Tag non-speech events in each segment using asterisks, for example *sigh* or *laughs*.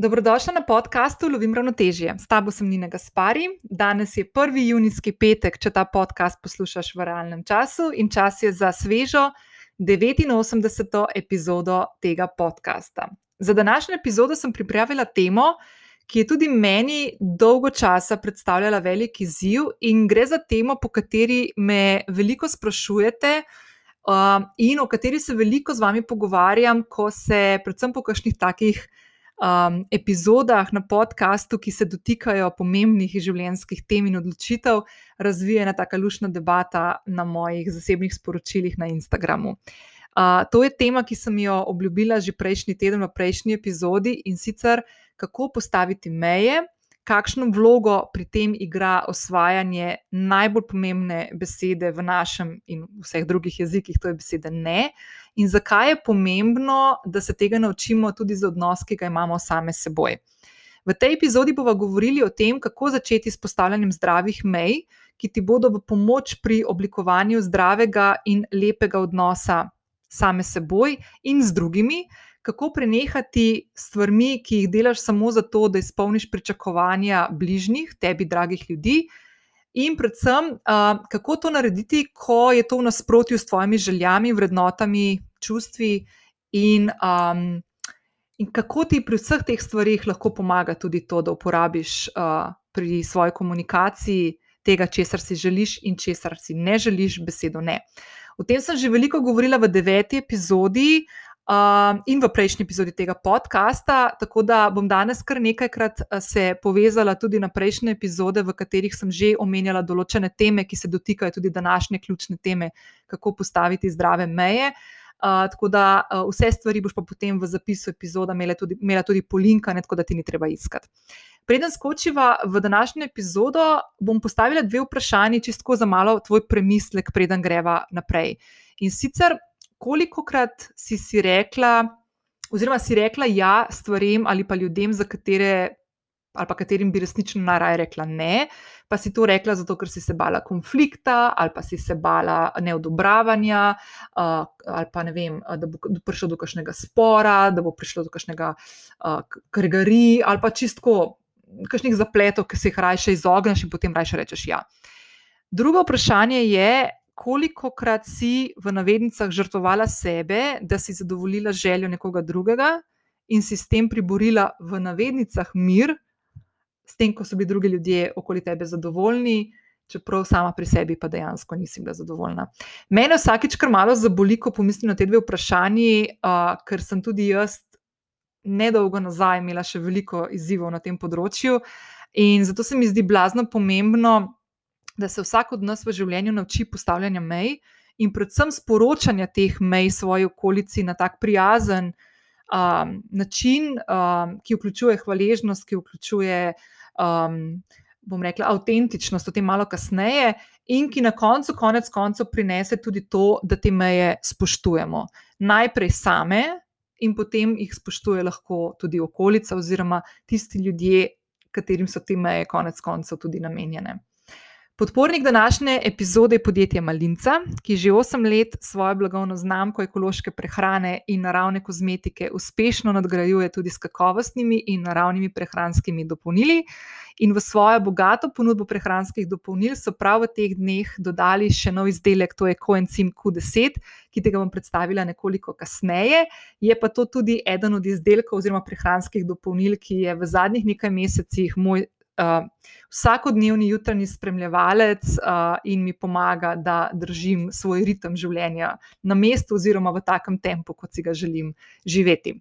Dobrodošla na podkastu Lovim ravnotežje. S tabo sem Nina Gaspari. Danes je 1. junijski petek, če ta podcast poslušaš v realnem času, in čas je za svežo 89. epizodo tega podcasta. Za današnjo epizodo sem pripravila temo, ki je tudi meni dolgo časa predstavljala velik izziv, in gre za temo, po kateri me veliko sprašujete. Uh, in o kateri se veliko z vami pogovarjam, ko se, predvsem po kakšnih takih um, epizodah na podkastu, ki se dotikajo pomembnih življenjskih tem in odločitev, razvije ena taka lušna debata na mojih zasebnih sporočilih na Instagramu. Uh, to je tema, ki sem jo obljubila že prejšnji teden v prejšnji epizodi in sicer kako postaviti meje, kakšno vlogo pri tem igra osvajanje najbolj pomembne besede v našem in vseh drugih jezikih, to je beseda ne, in zakaj je pomembno, da se tega naučimo tudi za odnos, ki ga imamo same s seboj. V tej epizodi bomo govorili o tem, kako začeti s postavljanjem zdravih mej, ki ti bodo v pomoč pri oblikovanju zdravega in lepega odnosa same s seboj in z drugimi kako prenehati s stvarmi, ki jih delaš samo zato, da izpolniš pričakovanja bližnjih, tebi, dragih ljudi. In predvsem, uh, kako to narediti, ko je to v nasprotju s tvojimi željami, vrednotami, čustvi, in, um, in kako ti pri vseh teh stvarih lahko pomaga tudi to, da uporabiš uh, pri svoji komunikaciji tega, česar si želiš in česar si ne želiš, besedo ne. O tem sem že veliko govorila v deveti epizodi, um, in v prejšnji epizodi tega podcasta. Tako da bom danes kar nekajkrat uh, se povezala tudi na prejšnje epizode, v katerih sem že omenjala določene teme, ki se dotikajo tudi današnje ključne teme, kako postaviti zdrave meje. Uh, tako da uh, vse stvari boš pa potem v zapisu epizoda imela tudi, tudi polinkane, tako da ti ni treba iskati. Preden skočiva v današnjo epizodo, bom postavila dve vprašanji, čisto za malo tvoj premislek, preden greva naprej. In sicer, koliko krat si si rekla, oziroma si rekla ja stvarem ali pa ljudem, za katere. Ali pa katerim bi resnično najraje rekla ne, pa si to rekla zato, ker si se bala konflikta, ali pa si se bala neodobravanja, ali pa ne vem, da bo prišlo do kakšnega spora, da bo prišlo do kakšnega krgari, ali pa čistko, kakšnih zapletov, ki se jih raje izogneš in potem raje rečeš ja. Drugo vprašanje je, koliko krat si v navednicah žrtvovala sebe, da si zadovoljila željo nekoga drugega in si s tem priborila v navednicah mir, s tem, ko so bili drugi ljudje okoli tebe zadovoljni. Čeprav sama pri sebi pa dejansko nisem bila zadovoljna. Mene vsakeč kar malo zaboli, ko pomislim na te dve vprašanji, uh, ker sem tudi jaz nedolgo nazaj imela še veliko izzivov na tem področju. In zato se mi zdi blazno pomembno, da se vsak od nas v življenju nauči postavljanja mej in predvsem sporočanja teh mej svoji okolici na tak prijazen um, način, um, ki vključuje hvaležnost, ki vključuje, um, bom rekla, avtentičnost, o tem malo kasneje, in ki na koncu, konec koncev, prinese tudi to, da te meje spoštujemo. Najprej same. In potem jih spoštuje lahko tudi okolica, oziroma tisti ljudje, katerim so te meje, konec koncev, tudi namenjene. Podpornik današnje epizode je podjetje Malinca, ki že 8 let svojo blagovno znamko ekološke prehrane in naravne kozmetike uspešno nadgrajuje tudi s kakovostnimi in naravnimi prehranskimi dopolnili. In v svojo bogato ponudbo prehranskih dopolnil so prav v teh dneh dodali še nov izdelek, to je Coenzym Q10, ki te ga bom predstavila nekoliko kasneje. Je pa to tudi eden od izdelkov oziroma prehranskih dopolnil, ki je v zadnjih nekaj mesecih moj uh, vsakodnevni jutranji spremljevalec uh, in mi pomaga, da držim svoj ritem življenja na mestu, oziroma v takem tempu, kot si ga želim živeti.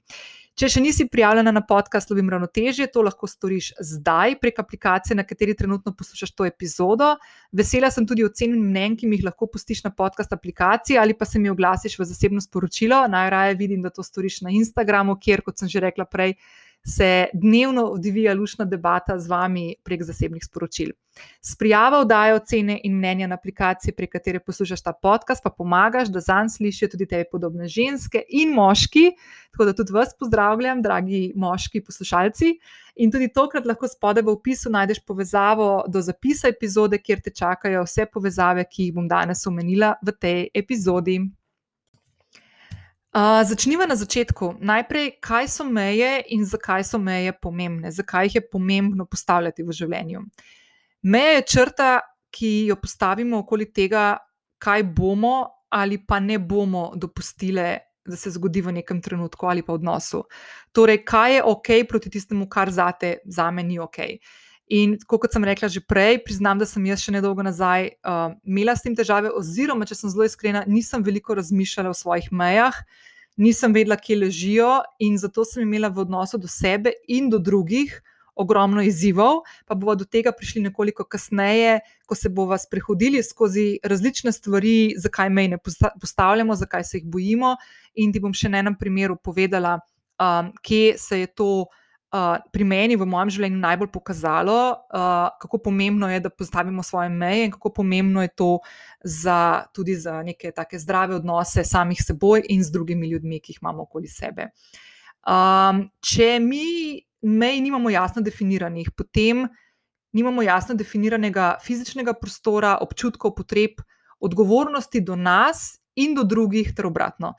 Če še nisi prijavljena na podcast Lovim ravnotežje, to lahko storiš zdaj prek aplikacije, na kateri trenutno poslušaš to epizodo. Vesela sem tudi ocen in mnen, ki mi jih lahko pustiš na podcast aplikaciji ali pa se mi oglasiš v zasebno sporočilo. Najraje vidim, da to storiš na Instagramu, kjer, kot sem že rekla prej, se dnevno odvija lušna debata z vami prek zasebnih sporočil. S prijavo oddajo ocene in mnenja na aplikaciji, prek katere poslušaš ta podcast, pa pomagaš, da zanj slišijo tudi tebi podobne ženske in moški. Tako da tudi vas pozdravljam, dragi moški poslušalci. In tudi tokrat lahko spodaj v opisu najdeš povezavo do zapisa epizode, kjer te čakajo vse povezave, ki jih bom danes omenila v tej epizodi. Uh, začniva na začetku. Najprej, kaj so meje in zakaj so meje pomembne, zakaj jih je pomembno postavljati v življenju. Meja je črta, ki jo postavimo okoli tega, kaj bomo ali pa ne bomo dopustili, da se zgodi v nekem trenutku ali pa odnosu. Torej, kaj je ok proti tistemu, kar zate, za me ni ok. In kot sem rekla že prej, priznam, da sem jaz še nedolgo nazaj uh, imela s tem težave, oziroma, če sem zelo iskrena, nisem veliko razmišljala o svojih mejah, nisem vedela, kje ležijo, in zato sem imela v odnosu do sebe in do drugih ogromno izzivov, pa bomo do tega prišli nekoliko kasneje, ko se bomo sprehodili skozi različne stvari, zakaj mej ne postavljamo, zakaj se jih bojimo. In ti bom še na enem primeru povedala, um, kje se je to. Uh, pri meni v mojem življenju najbolj pokazalo, uh, kako pomembno je, da postavimo svoje meje, in kako pomembno je to za, tudi za neke take zdrave odnose samih seboj in z drugimi ljudmi, ki jih imamo okoli sebe. Um, če mi mej nimamo jasno definiranih, potem nimamo jasno definiranega fizičnega prostora, občutkov, potreb, odgovornosti do nas in do drugih, ter obratno.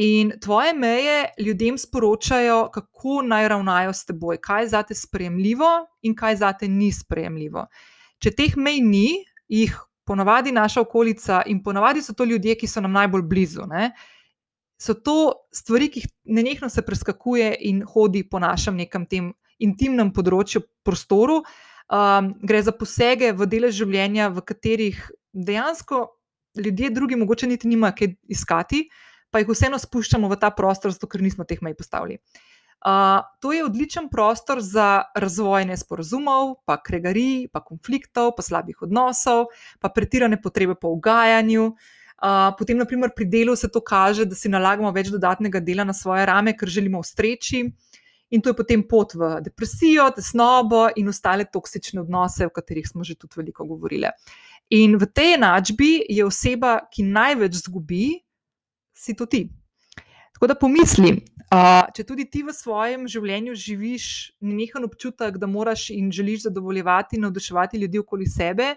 In tvoje meje ljudem sporočajo, kako naj ravnajo s teboj, kaj je zate sprejemljivo in kaj je zate ni sprejemljivo. Če teh mej ni, jih ponavadi naša okolica in ponavadi so to ljudje, ki so nam najbolj blizu. Ne? so to stvari, ki jih nenehno se preskakuje in hodi po našem nekem tem intimnem področju, prostoru. Um, gre za posege v dele življenja, v katerih dejansko ljudje drugi mogoče niti nimajo kaj iskati, pa jih vseeno spuščamo v ta prostor, zato ker nismo teh mej postavili. Uh, to je odličen prostor za razvoj nesporazumov, pa kregarij, pa konfliktov, pa slabih odnosov, pa pretirane potrebe po ugajanju. Uh, potem, naprimer, pri delu se to kaže, da si nalagamo več dodatnega dela na svoje rame, ker želimo ustreči. In to je potem pot v depresijo, tesnobo in ostale toksične odnose, o katerih smo že tudi veliko govorili. In v tej enačbi je oseba, ki največ zgubi, si to ti. Tako da pomisli, uh, če tudi ti v svojem življenju živiš nenehen občutek, da moraš in želiš zadovoljevati in navduševati ljudi okoli sebe,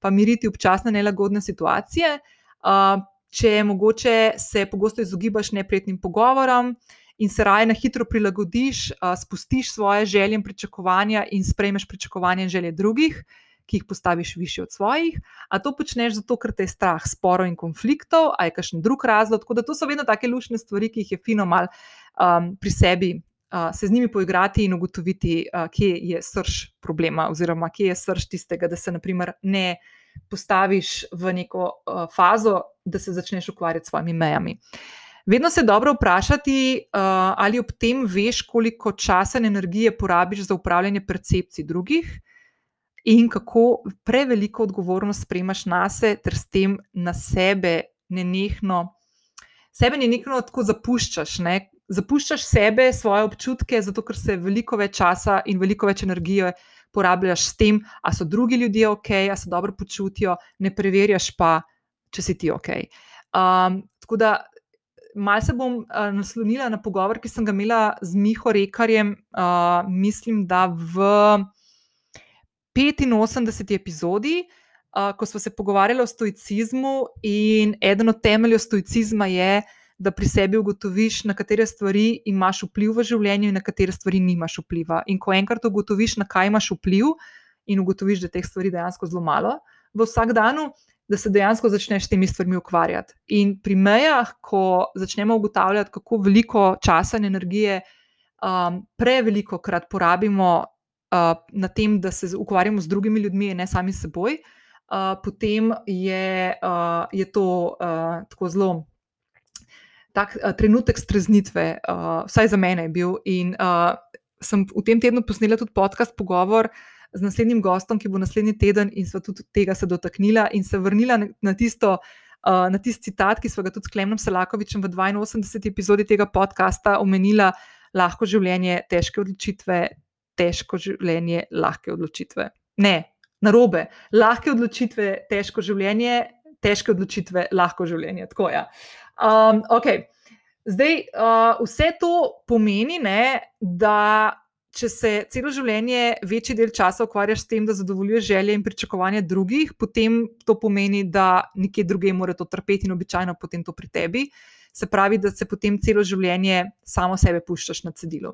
pa miriti občasne nelagodne situacije, uh, če mogoče, se pogosto izogibaš neprijetnim pogovorom in se raje na hitro prilagodiš, uh, spustiš svoje želje in pričakovanja in sprejmeš pričakovanja in želje drugih, ki jih postaviš više od svojih. A to počneš zato, ker te je strah sporov in konfliktov, ali je kakšen drug razlog. Tako da to so vedno take lušne stvari, ki jih je fino mal um, pri sebi. Uh, se z njimi poigrati in ugotoviti, uh, kje je srč problema, oziroma kje je srč tistega, da se naprimer, ne postaviš v neko uh, fazo, da se začneš ukvarjati s svojimi mejami. Vedno se je dobro vprašati, uh, ali ob tem veš, koliko časa in energije porabiš za upravljanje percepcij drugih, in kako preveliko odgovornost sprejmaš na sebe, ter s tem na sebe nenehno, sebe nenehno tako zapuščaš. Ne? Zapuščaš sebe, svoje občutke, zato ker se veliko več časa in veliko več energije porabljaš s tem, ali so drugi ljudje ok, ali se dobro počutijo, ne preverjaš pa, če si ti ok. Um, tako da, malo se bom uh, naslonila na pogovor, ki sem ga imela z Miho Rekarjem, uh, mislim, da v 85. epizodi. Uh, ko smo se pogovarjali o stoicizmu, in eden od temeljev stoicizma je, da pri sebi ugotoviš, na katere stvari imaš vpliv v življenju in na katere stvari nimaš vpliva. In ko enkrat ugotoviš, na kaj imaš vpliv, in ugotoviš, da teh stvari dejansko zelo malo v vsak dan, da se dejansko začneš s temi stvarmi ukvarjati. In pri mejah, ko začnemo ugotavljati, kako veliko časa in energije um, preveliko krat porabimo uh, na tem, da se ukvarjamo z drugimi ljudmi, ne sami s seboj. Uh, potem je, uh, je to uh, tako zelo tak uh, trenutek streznitve, uh, vsaj za mene je bil. In uh, sem v tem tednu posnela tudi podcast pogovor z naslednjim gostom, ki bo naslednji teden, in sva tudi tega se dotaknila in se vrnila na tisto. Na tisti citat, ki smo ga tudi s Klemnom Selakovičem v 82. epizodi tega podcasta omenila, lahko življenje, težke odločitve, težko življenje, lahke odločitve. Ne, na robe, lahke odločitve, težko življenje, težke odločitve, lahko življenje. Tako je. Ja. Um, okay. Zdaj, uh, vse to pomeni, ne, da če se celo življenje, večji del časa ukvarjaš s tem, da zadovoljuješ želje in pričakovanja drugih, potem to pomeni, da nekje drugje mora to trpeti in običajno potem to pri tebi. Se pravi, da se potem celo življenje samo sebe puščaš na cedilu.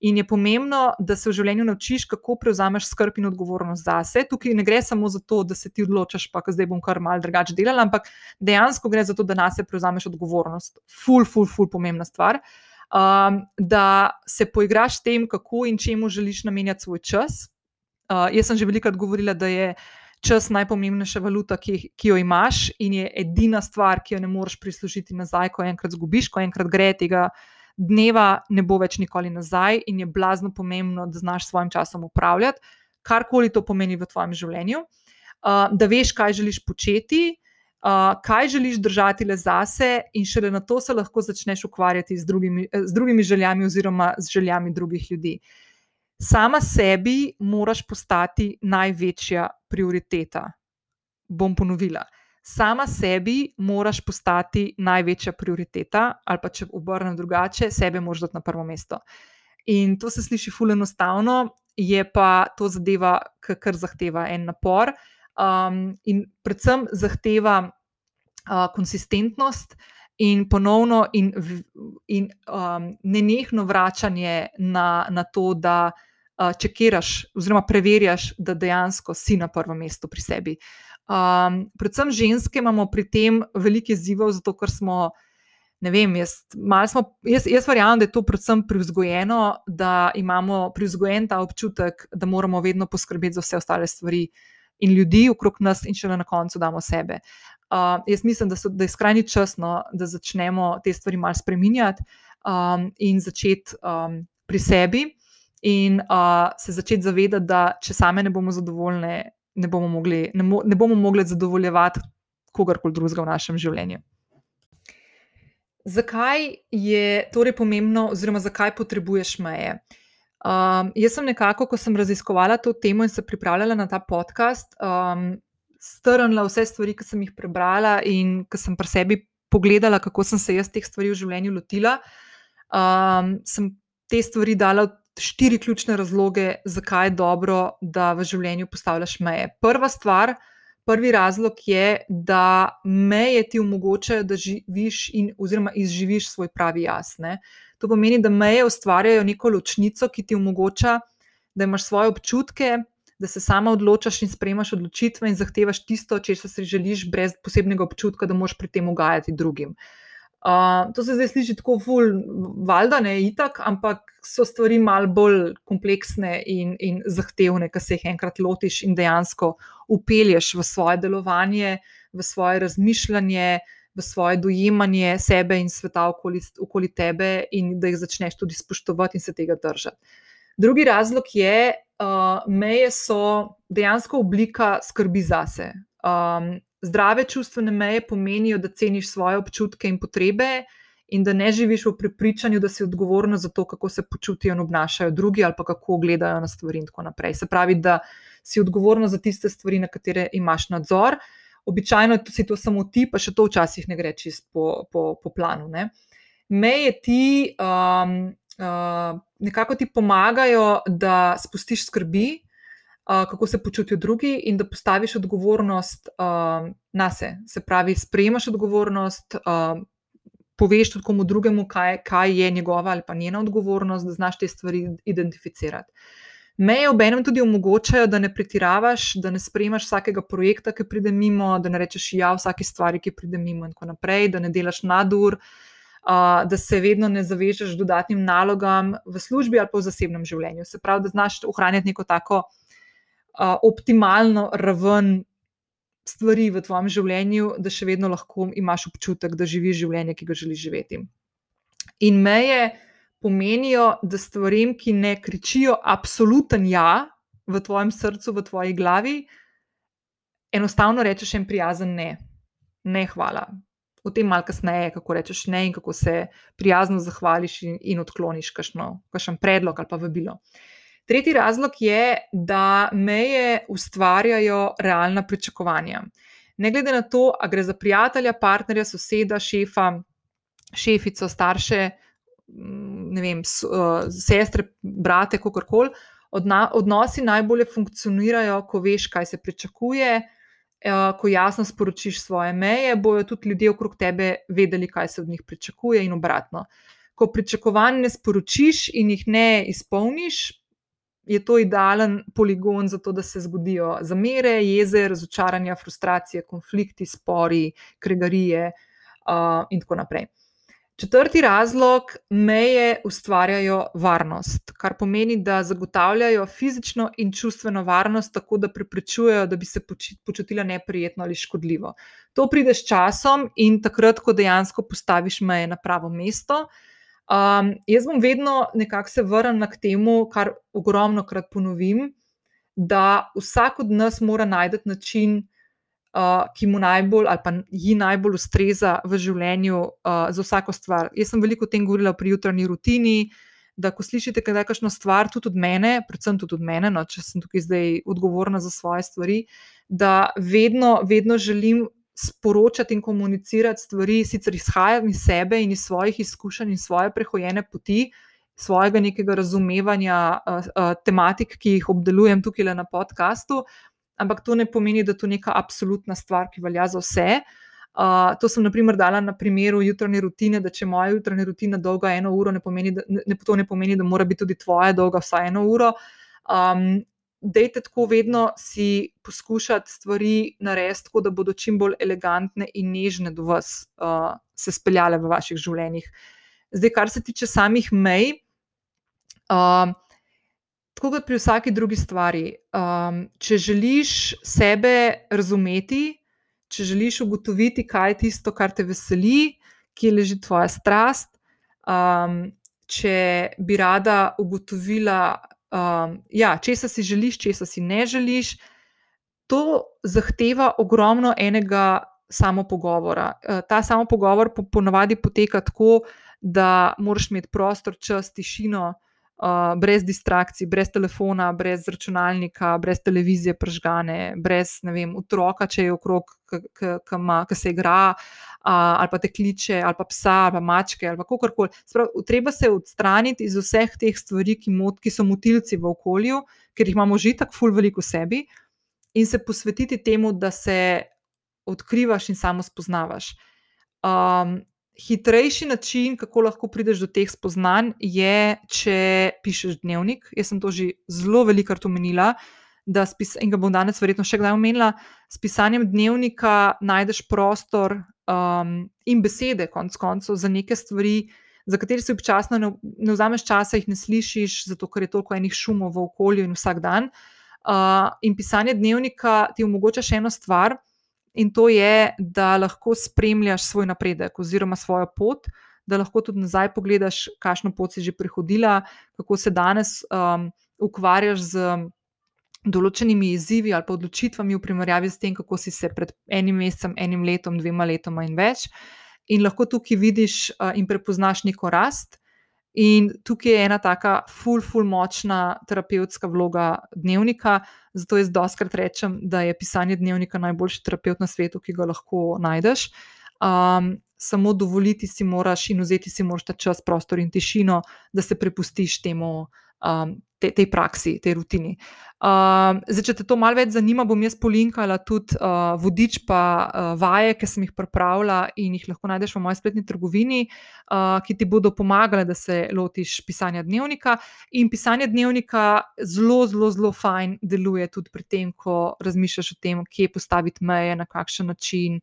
In je pomembno, da se v življenju naučiš, kako prevzameš skrb in odgovornost zase. Tukaj ne gre samo za to, da se ti odločaš, pa zdaj bom kar mal drugače delal, ampak dejansko gre za to, da na sebe prevzameš odgovornost. Ful, ful, ful, pomembna stvar. Um, da se poigraš s tem, kako in čemu želiš namenjati svoj čas. Uh, jaz sem že velikokrat govorila, da je čas najpomembnejša valuta, ki, ki jo imaš, in je edina stvar, ki jo ne moreš prislužiti nazaj, ko enkrat zgubiš, ko enkrat gre tega dneva ne bo več nikoli nazaj in je blazno pomembno, da znaš s svojim časom upravljati, karkoli to pomeni v tvojem življenju, uh, da veš, kaj želiš početi, uh, kaj želiš držati le zase, in šele na to se lahko začneš ukvarjati z drugimi, z drugimi željami oziroma z željami drugih ljudi. Sama sebi moraš postati največja prioriteta. Bom ponovila sama sebi moraš postati največja prioriteta, ali pa če obrnem drugače, sebe moraš dati na prvo mesto. In to se sliši fully enostavno, je pa to zadeva, kar zahteva en napor um, in predvsem zahteva uh, konsistentnost. In ponovno, in, in um, nenehno vračanje na, na to, da uh, čekiraš, oziroma preverjaš, da dejansko si na prvem mestu pri sebi. Um, predvsem ženske imamo pri tem veliko izzivov, zato ker smo, ne vem, jaz, smo, jaz, jaz verjamem, da je to predvsem privzgojeno, da imamo privzgojen ta občutek, da moramo vedno poskrbeti za vse ostale stvari in ljudi okrog nas, in šele na koncu damo sebe. Uh, jaz mislim, da, so, da je skrajni čas, no, da začnemo te stvari malo spremenjati um, in začeti um, pri sebi, in uh, se začeti zavedati, da če same ne bomo zadovoljne, ne bomo mogli, ne mo, ne bomo mogli zadovoljevati kogarkoli drugega v našem življenju. Zakaj je torej pomembno, oziroma zakaj potrebuješ meje? Um, jaz sem nekako, ko sem raziskovala to temo in se pripravljala na ta podcast, um, strnila vse stvari, ki sem jih prebrala in ki sem pri sebi pogledala, kako sem se jaz teh stvari v življenju lotila. Um, sem te stvari dala štiri ključne razloge, zakaj je dobro, da v življenju postavljaš meje. Prva stvar, prvi razlog je, da meje ti omogočajo, da živiš in oziroma izživiš svoj pravi jaz. Ne? To pomeni, da meje ustvarjajo neko ločnico, ki ti omogoča, da imaš svoje občutke. Da se sama odločaš in sprejmaš odločitve, in zahtevaš tisto, če se želiš, brez posebnega občutka, da moš pri tem ugajati drugim. Uh, to se zdaj sliši tako ful, valjda ne itak, ampak so stvari malo bolj kompleksne in, in zahtevne, ki se jih enkrat lotiš in dejansko upelješ v svoje delovanje, v svoje razmišljanje, v svoje dojemanje sebe in sveta okoli, okoli tebe, in da jih začneš tudi spoštovati in se tega držati. Drugi razlog je, da uh, meje so dejansko oblika skrbi zase. Um, Zdrave čustvene meje pomenijo, da ceniš svoje občutke in potrebe, in da ne živiš v prepričanju, da si odgovoren za to, kako se počutijo in obnašajo drugi, ali pa kako gledajo na stvari in tako naprej. Se pravi, da si odgovoren za tiste stvari, na katere imaš nadzor. Običajno si to samo ti, pa še to včasih ne gre čist po, po, po planu. Ne? Meje ti um, uh, nekako ti pomagajo, da spustiš skrbi, kako se počutijo drugi, in da postaviš odgovornost uh, na se. Se pravi, sprejmaš odgovornost, uh, poveš tudi komu drugemu, kaj, kaj je njegova ali pa njena odgovornost, da znaš te stvari identificirati. Meje ob enem tudi omogočajo, da ne pretiravaš, da ne sprejmaš vsakega projekta, ki pride mimo, da ne rečeš ja vsaki stvari, ki pride mimo, in tako naprej, da ne delaš nadur, uh, da se vedno ne zavežeš dodatnim nalogam v službi ali pa v zasebnem življenju. Se pravi, da znaš ohranjati neko tako optimalno raven stvari v tvojem življenju, da še vedno lahko imaš občutek, da živiš življenje, ki ga želiš živeti. In meje pomenijo, da stvarem, ki ne kričijo absoluten ja v tvojem srcu, v tvoji glavi, enostavno rečeš en prijazen ne. Ne, hvala. O tem malo kasneje, kako rečeš ne in kako se prijazno zahvališ in, in odkloniš kakšen predlog ali pa vabilo. Uh, Tretji razlog je, da meje ustvarjajo realna pričakovanja. Ne glede na to, ali gre za prijatelja, partnerja, soseda, šefa, šefico, starše, mm, vem, uh, sestre, brate, kako koli, odnosi najbolje funkcionirajo, ko veš, kaj se pričakuje, ko jasno sporočiš svoje meje, bojo tudi ljudje okrog tebe vedeli, kaj se od njih pričakuje, in obratno. Ko pričakovanj ne sporočiš in jih ne izpolniš, je to idealen poligon za to, da se zgodijo zamere, jeze, razočaranja, frustracije, konflikti, spori, kregarije uh, in tako naprej. Četrti razlog, meje ustvarjajo varnost, kar pomeni, da zagotavljajo fizično in čustveno varnost, tako da preprečujejo, da bi se počutila neprijetno ali škodljivo. To pride s časom in takrat, ko dejansko postaviš meje na pravo mesto. Um, jaz bom vedno nekako se vrnila k temu, kar ogromno krat ponovim, da vsak od nas mora najti način, uh, ki mu najbolj ali pa ji najbolj ustreza v življenju uh, za vsako stvar. Jaz sem veliko o tem govorila pri jutranji rutini. Da, ko slišite, da je kakšna stvar, tudi od mene, predvsem tudi od mene, no, če sem tukaj zdaj odgovorna za svoje stvari, da vedno, vedno želim sporočati in komunicirati stvari, sicer izhajam iz sebe in iz svojih izkušenj in svoje prehojene poti, svojega nekega razumevanja uh, uh, tematik, ki jih obdelujem tukaj na podkastu, ampak to ne pomeni, da je to neka absolutna stvar, ki velja za vse. Uh, to sem, na primer, dala na primeru jutranje rutine, da če moja jutranja rutina dolga eno uro, ne pomeni, da, ne, to ne pomeni, da mora biti tudi tvoja dolga vsaj eno uro. Um, Dejte tako vedno si poskušati stvari narediti tako, da bodo čim bolj elegantne in nežne do vas, uh, se speljale v vaših življenjih. Zdaj, kar se tiče samih mej. Uh, tako kot pri vsaki drugi stvari. Um, če želiš sebe razumeti, če želiš ugotoviti, kaj je tisto, kar te veseli, kje leži tvoja strast, um, če bi rada ugotovila, um, ja, česa si želiš, česa si ne želiš, to zahteva ogromno enega samo pogovora. Uh, ta samo pogovor po, ponavadi poteka tako, da moraš imeti prostor, čas, tišino uh, brez distrakcij, brez telefona, brez računalnika, brez televizije pržgane, brez vem, otroka, če je okrog, ki se igra, uh, ali pa te kliče, ali pa psa, ali pa mačke, ali kako koli. Treba se odstraniti iz vseh teh stvari, ki, mot, ki so motilci v okolju, ker jih imamo že tako ful veliko v sebi, in se posvetiti temu, da se odkrivaš in samo spoznavaš. Um, hitrejši način, kako lahko prideš do teh spoznanj, je, če pišeš dnevnik. Jaz sem to že zelo velikokrat omenila. Spis, in ga bom danes verjetno še kdaj omenila, s pisanjem dnevnika najdeš prostor um, in besede, konc koncev, za neke stvari, za katere si občasno ne, ne vzameš časa, jih ne slišiš, zato ker je toliko enih šumov v okolju in vsak dan. Uh, in pisanje dnevnika ti omogoča še eno stvar, in to je, da lahko spremljaš svoj napredek oziroma svojo pot, da lahko tudi nazaj pogledaš, kakšno pot si že prehodila, kako se danes um, ukvarjaš z določenimi izzivi ali pa odločitvami v primerjavi s tem, kako si se pred enim mesecem, enim letom, dvema letoma in več. In lahko tukaj vidiš uh, in prepoznaš neko rast. In tukaj je ena taka ful, ful močna terapevtska vloga dnevnika. Zato jaz doskrat rečem, da je pisanje dnevnika najboljši terapeut na svetu, ki ga lahko najdeš. Um, samo dovoliti si moraš in vzeti si moraš ta čas, prostor in tišino, da se prepustiš temu um, te, tej praksi, tej rutini. Um, zdaj, če te to malo več zanima, bom jaz polinkala tudi uh, vodič, pa uh, vaje, ki sem jih pripravila in jih lahko najdeš v moji spletni trgovini, uh, ki ti bodo pomagale, da se lotiš pisanja dnevnika. In pisanje dnevnika zelo, zelo, zelo fajn deluje tudi pri tem, ko razmišljaš o tem, kje postaviti meje, na kakšen način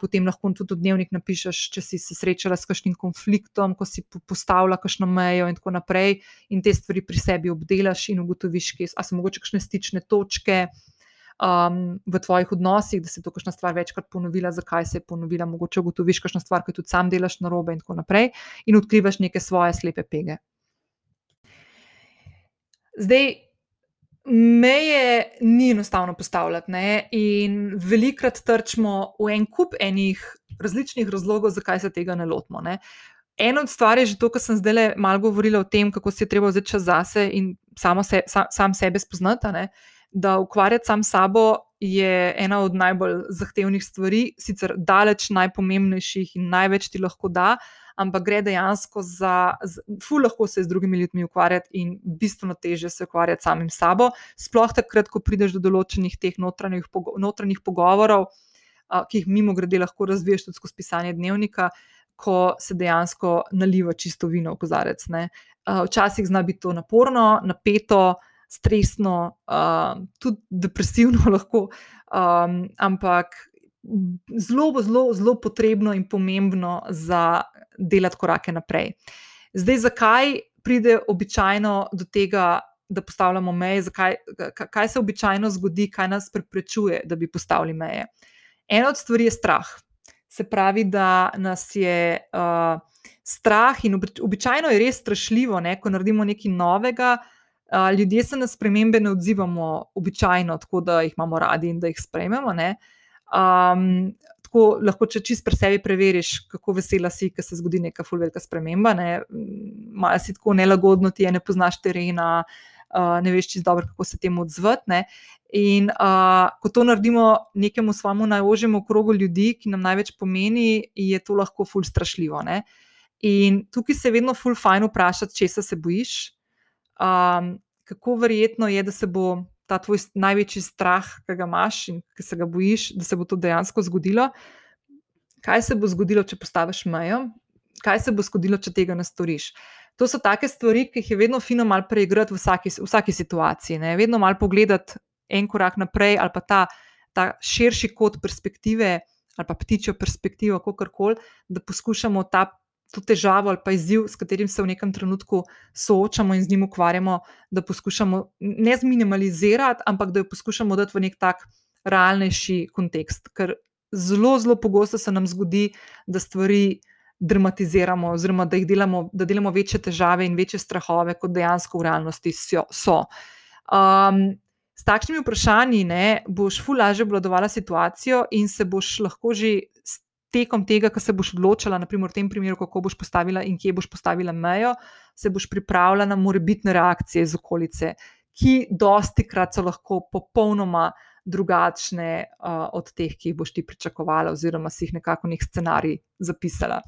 potem lahko tudi v dnevnik napišeš, če si se srečala s kakšnim konfliktom, ko si postavila kakšno mejo in tako naprej, in te stvari pri sebi obdelaš in ugotoviš, kje so mogoče kakšne stične točke. Um, v tvojih odnosih, da se je to kakšna stvar večkrat ponovila, zakaj se je ponovila, mogoče ugotoviš, kakšna stvar, ki tudi sam delaš na robe, in tako naprej, in odkrivaš neke svoje slepe pege. Zdaj, meje ni enostavno postavljati. Ne? In velikrat trčimo v en kup enih različnih razlogov, zakaj se tega ne lotimo. Ne? Eno od stvari je že to, kar sem zdaj malo govorila o tem, kako si je treba vzeti čas zase in se, sa, sam sebe spoznati. Ne? Da ukvarjati sam sabo je ena od najbolj zahtevnih stvari, sicer daleč najpomembnejših in največ ti lahko da, ampak gre dejansko za, ful lahko se z drugimi ljudmi ukvarjati in bistveno teže se ukvarjati samim sabo. Sploh takrat, ko prideš do določenih teh notranjih, notranjih pogovorov, ki jih mimo grede lahko razviješ tudi skozi pisanje dnevnika, ko se dejansko naliva čisto vino v kozarec. Ne. Včasih zna biti to naporno, napeto, stresno, tudi depresivno *laughs* lahko, ampak zelo, zelo, zelo potrebno in pomembno za delati korake naprej. Zdaj, zakaj pride običajno do tega, da postavljamo meje, zakaj, kaj se običajno zgodi, kaj nas preprečuje, da bi postavili meje. Ena od stvari je strah. Se pravi, da nas je uh, strah in običajno je res strašljivo, ne, ko naredimo nekaj novega. Uh, ljudje se na spremembe ne odzivamo običajno, tako da jih imamo radi in da jih sprejmemo. Uh, Um, tako lahko, če čist pri sebi preveriš, kako vesela si, ker se zgodi neka fulvelika sprememba. Ne? Malo si tako nelagodno, ti je ne poznaš terena, uh, ne veš čist dobro, kako se temu odzvati. In uh, ko to naredimo nekemu svojemu najožjemu krogu ljudi, ki nam največ pomeni, je to lahko ful strašljivo. Ne? In tukaj se vedno ful fajn vprašati, če se bojiš. Um, kako verjetno je, da se bo ta tvoj največji strah, ki ga imaš in ki se ga bojiš, da se bo to dejansko zgodilo. Kaj se bo zgodilo, če postaviš mejo, kaj se bo zgodilo, če tega ne storiš. To so take stvari, ki jih je vedno fino malo preigrati v vsaki, v vsaki situaciji. Ne? Vedno malo pogledati en korak naprej, ali pa ta, ta širši kot perspektive, ali pa ptičjo perspektivo, kako koli, da poskušamo ta to težavo ali pa izziv, s katerim se v nekem trenutku soočamo in z njim ukvarjamo, da poskušamo ne zminimalizirati, ampak da jo poskušamo dati v nek tak realnejši kontekst. Ker zelo, zelo pogosto se nam zgodi, da stvari dramatiziramo, oziroma da, delamo, da delamo večje težave in večje strahove, kot dejansko v realnosti so. Um, S takšnimi vprašanji ne, boš fulaže obvladovala situacijo in se boš lahko že tekom tega, ko se boš odločila, naprimer v tem primeru, kako boš postavila in kje boš postavila mejo, se boš pripravila na morebitne reakcije iz okolice, ki dosti krat so lahko popolnoma drugačne uh, od teh, ki jih boš ti pričakovala, oziroma si jih nekako nek scenarij zapisala.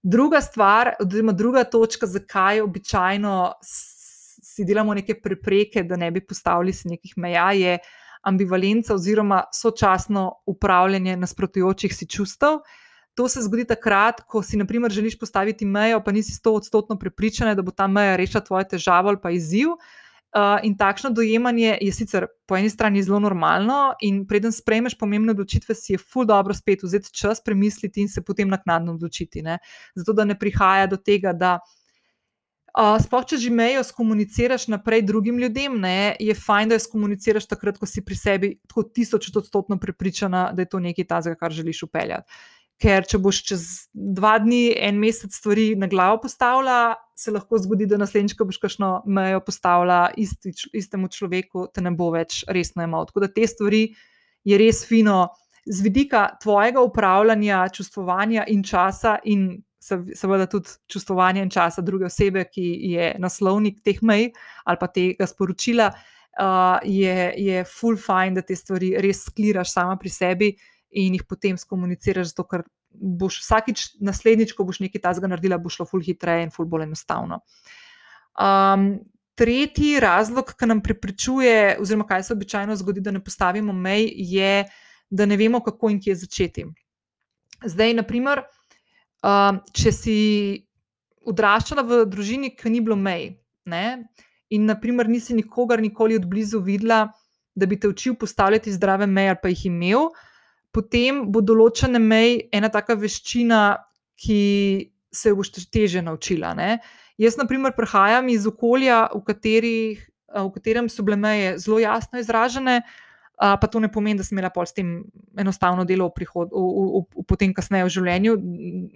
Druga stvar, oziroma druga točka, zakaj običajno si delamo neke prepreke, da ne bi postavili si nekih meja, je, uh, ambivalenca oziroma sočasno upravljanje nasprotujočih si čustev. To se zgodi takrat, ko si, na primer, želiš postaviti mejo, pa nisi sto odstotno prepričana, da bo ta meja rešila tvoje težave ali pa izziv. Uh, in takšno dojemanje je sicer po eni strani zelo normalno, in preden sprejmeš pomembne odločitve, si je ful dobro spet vzeti čas, premisliti in se potem naknadno odločiti. Ne? Zato, da ne prihaja do tega, da Sploh, če že mejo skomuniciraš naprej drugim ljudem, ne, je fajn, da jo skomuniciraš takrat, ko si pri sebi tako tisoč odstotno prepričana, da je to nekaj tazga, kar želiš upeljati. Ker če boš čez dva dni, en mesec stvari na glavo postavila, se lahko zgodi, da naslednjič, ko boš kakšno mejo postavila isti, istemu človeku, te ne bo več resno imel. Tako da te stvari je res fino z vidika tvojega upravljanja, čustvovanja in časa in seveda tudi čustvovanje in časa druge osebe, ki je naslovnik teh mej ali pa tega sporočila, uh, je, je full fine, da te stvari res skliraš sama pri sebi in jih potem skomuniciraš, zato ker boš vsakič naslednjič, ko boš nekaj tazga naredila, bo šlo full hitreje in full bolj enostavno. Um, tretji razlog, ki nam preprečuje, oziroma kaj se običajno zgodi, da ne postavimo mej, je, da ne vemo, kako in kje začeti. Zdaj, naprimer, Um, če si odraščala v družini, ki ni bilo mej, ne, in naprimer nisi nikogar nikoli od blizu videla, da bi te učil postavljati zdrave meje, ali pa jih imel, potem bo določene meje ena taka veščina, ki se jo boš teže naučila. Ne. Jaz, na primer, prihajam iz okolja, v, katerih, v katerem so bile meje zelo jasno izražene pa to ne pomeni, da sem imela pol s tem enostavno delo v prihodnosti, potem kasneje v življenju.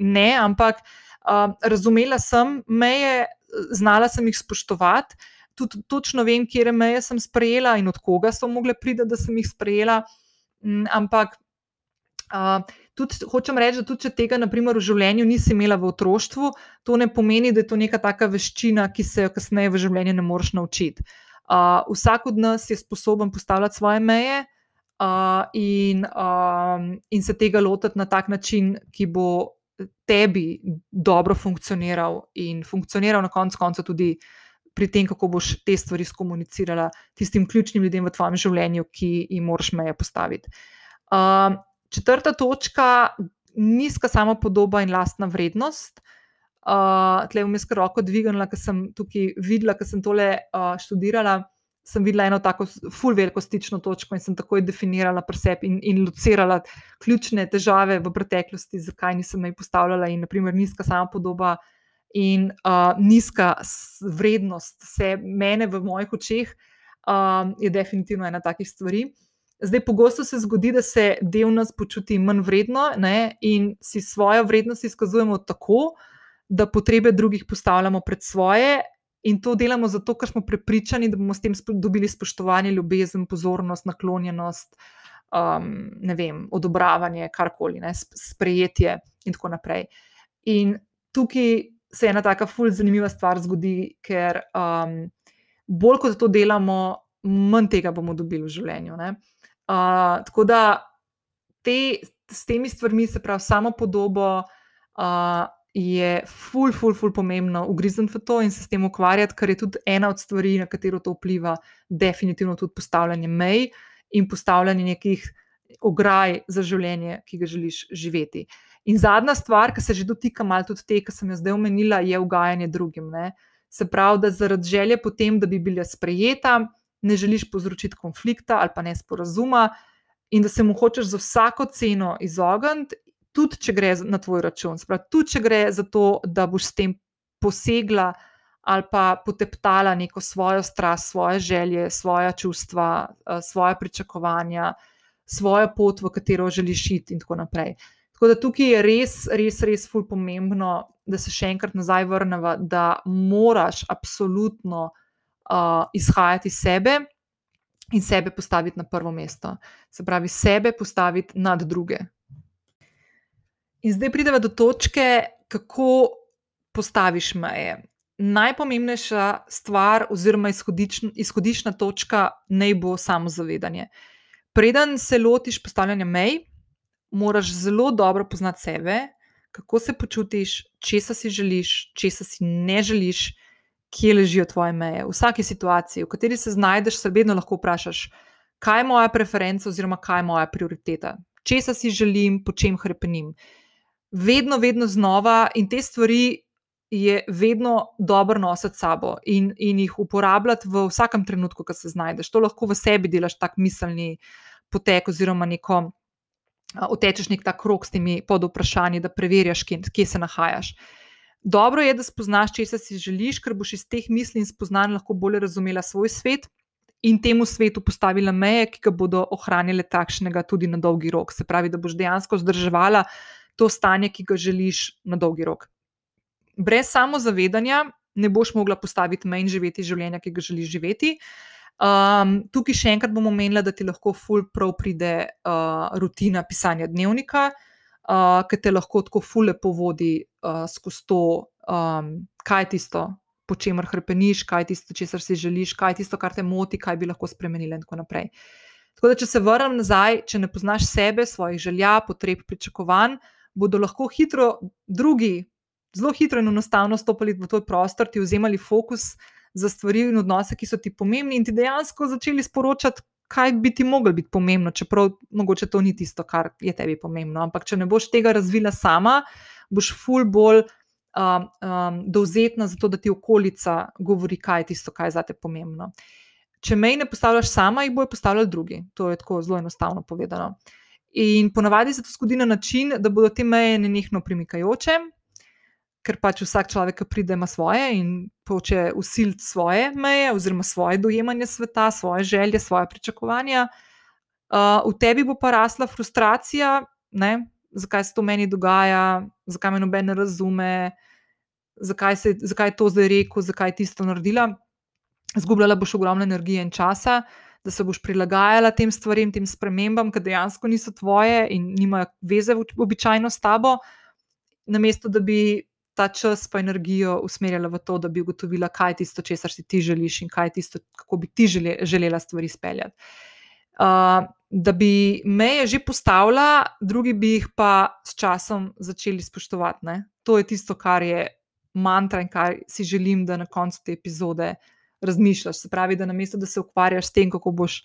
Ne, ampak uh, razumela sem meje, znala sem jih spoštovati, tudi točno vem, kje meje sem sprejela in od koga so mogle priti, da sem jih sprejela. Um, ampak. Uh, tudi, hočem reči, da tudi če tega, naprimer, v življenju nisi imela v otroštvu, to ne pomeni, da je to neka taka veščina, ki se jo kasneje v življenju ne moreš naučiti. Uh, vsak od nas je sposoben postavljati svoje meje uh, in, um, in se tega lotiti na tak način, ki bo tebi dobro funkcioniral in funkcioniral na koncu konca tudi pri tem, kako boš te stvari skomunicirala tistim ključnim ljudem v tvojem življenju, ki jim moraš meje postaviti. Uh, četrta točka, nizka samopodoba in lastna vrednost. Uh, Tleh vmes roko dvignila, ker sem tukaj videla, ker sem tole uh, študirala sem videla eno tako full veliko stično točko in sem takoj definirala pri sebi in, in locirala ključne težave v preteklosti, zakaj nisem jih postavljala in naprimer nizka sama podoba in uh, nizka vrednost vse mene v mojih očeh uh, je definitivno ena takih stvari. Zdaj, pogosto se zgodi, da se del nas počuti manj vredno ne, in si svojo vrednost izkazujemo tako, da potrebe drugih postavljamo pred svoje, In to delamo zato, ker smo prepričani, da bomo s tem dobili spoštovanje, ljubezen, pozornost, naklonjenost, um, ne vem, odobravanje, karkoli, ne, sprejetje in tako naprej. In tukaj se ena taka fulj zanimiva stvar zgodi, ker um, bolj kot to delamo, manj tega bomo dobili v življenju. Uh, tako da te, s temi stvarmi, se pravi, samo podobo. Uh, je ful, ful, ful pomembno ugrizniti v to in se s tem ukvarjati, ker je tudi ena od stvari, na katero to vpliva, definitivno tudi postavljanje mej in postavljanje nekih ograj za življenje, ki ga želiš živeti. In zadnja stvar, ki se že dotika malo tudi te, ki sem jo zdaj omenila, je ugajanje drugim. Ne? Se pravi, da zaradi želje potem, da bi bila sprejeta, ne želiš povzročiti konflikta ali pa nesporazuma. In da se mu hočeš za vsako ceno izogniti, tudi če gre na tvoj račun. Spravi, tudi če gre za to, da boš s tem posegla ali pa poteptala neko svojo strast, svoje želje, svoje čustva, eh, svoje pričakovanja, svojo pot, v katero želiš iti, in tako naprej. Tako da tukaj je res, res, res ful pomembno, da se še enkrat nazaj vrnemo, da moraš absolutno uh, izhajati iz sebe in sebe postaviti na prvo mesto. Se pravi, sebe postaviti nad druge. In zdaj pridemo do točke, kako postaviš meje. Najpomembnejša stvar, oziroma izhodična, izhodišna točka, naj bo samozavedanje. Preden se lotiš postavljanja mej, moraš zelo dobro poznati sebe, kako se počutiš, česa si želiš, česa si ne želiš, kje ležijo tvoje meje. V vsaki situaciji, v kateri se znajdeš, se vedno lahko vprašaš, kaj je moja preferenca, oziroma kaj je moja prioriteta, česa si želim, po čem hrepenim vedno, vedno znova in te stvari je vedno dobro nositi s sabo in, in jih uporabljati v vsakem trenutku, ko se znajdeš. To lahko v sebi delaš tak miselni potek, oziroma neko. Utečeš nek ta krok s temi podvprašanji, da preverjaš, kje, kje se nahajaš. Dobro je, da spoznaš, če si želiš, ker boš iz teh misli in spoznanj lahko bolje razumela svoj svet in temu svetu postavila meje, ki ga bodo ohranile takšnega tudi na dolgi rok. Se pravi, da boš dejansko zdrževala to stanje, ki ga želiš na dolgi rok. Brez samozavedanja ne boš mogla postaviti mej in živeti življenja, ki ga želiš živeti. Um, tukaj še enkrat bom omenila, da ti lahko ful prav pride uh, rutina pisanja dnevnika, uh, ki te lahko tako ful lepo vodi uh, skozi to, um, kaj je tisto, po čemer hrpeniš, kaj je tisto, česar si želiš, kaj je tisto, kar te moti, kaj bi lahko spremenila in tako naprej. Tako da, če se vrnem nazaj, če ne poznaš sebe, svojih želja, potreb, pričakovanj, bodo lahko hitro drugi, zelo hitro in enostavno stopili v tvoj prostor, ti vzemali fokus za stvari in odnose, ki so ti pomembni, in ti dejansko začeli sporočati, kaj bi ti moglo biti pomembno, čeprav mogoče to ni tisto, kar je tebi pomembno. Ampak če ne boš tega razvila sama, boš ful bolj. Um, um, dovzetna za to, da ti okolica govori, kaj je tisto, kar je za te pomembno. Če mej ne postavljaš sama, jih bojo postavljali drugi. To je tako zelo enostavno povedano. Uh, In ponavadi se to zgodi na način, da bodo te meje nenehno premikajoče, ker pač vsak človek, ki pride, ima svoje in hoče usiliti svoje meje, oziroma svoje dojemanje sveta, svoje želje, svoje pričakovanja. Uh, v tebi bo pa rasla frustracija, ne? zakaj se to meni dogaja, zakaj me noben ne razume, zakaj, se, zakaj je to zdaj rekel, zakaj je tisto naredila. Zgubljala boš ogromno energije in časa, da se boš prilagajala tem stvarem, tem spremembam, ki dejansko niso tvoje in nimajo veze običajno s tabo, namesto da bi ta čas pa energijo usmerjala v to, da bi ugotovila, kaj je tisto, česar si ti želiš in kaj je tisto, kako bi ti žele, želela stvari speljati. Uh, da bi meje že postavila, drugi bi jih pa s časom začeli spoštovati. Ne? To je tisto, kar je mantra in kar si želim, da na koncu te epizode razmišljaš. Se pravi, da namesto da se ukvarjaš s tem, kako boš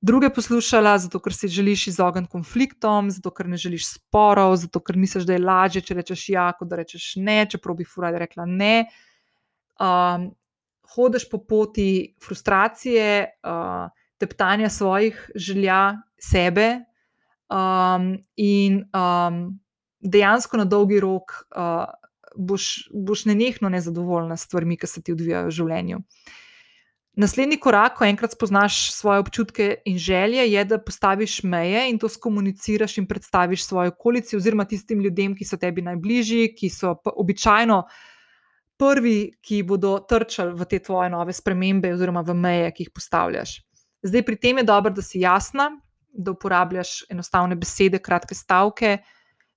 druge poslušala, zato ker si želiš izogniti konfliktom, zato ker ne želiš sporov, zato ker misliš, da je lažje, če rečeš ja, kot da rečeš ne, čeprav bi furaj rekla ne. Um, Hodiš po poti frustracije, uh, teptanja svojih želja, sebe, um, in um, dejansko na dolgi rok uh, boš, boš nenehno nezadovoljna s stvarmi, ki se ti odvijajo v življenju. Naslednji korak, ko enkrat spoznaš svoje občutke in želje, je, da postaviš meje in to skomuniciraš in predstaviš svoje okolici, oziroma tistim ljudem, ki so tebi najbližji, ki so običajno prvi, ki bodo trčali v te tvoje nove spremembe, oziroma v meje, ki jih postavljaš. Zdaj, pri tem je dobro, da si jasna, da uporabljaš enostavne besede, kratke stavke,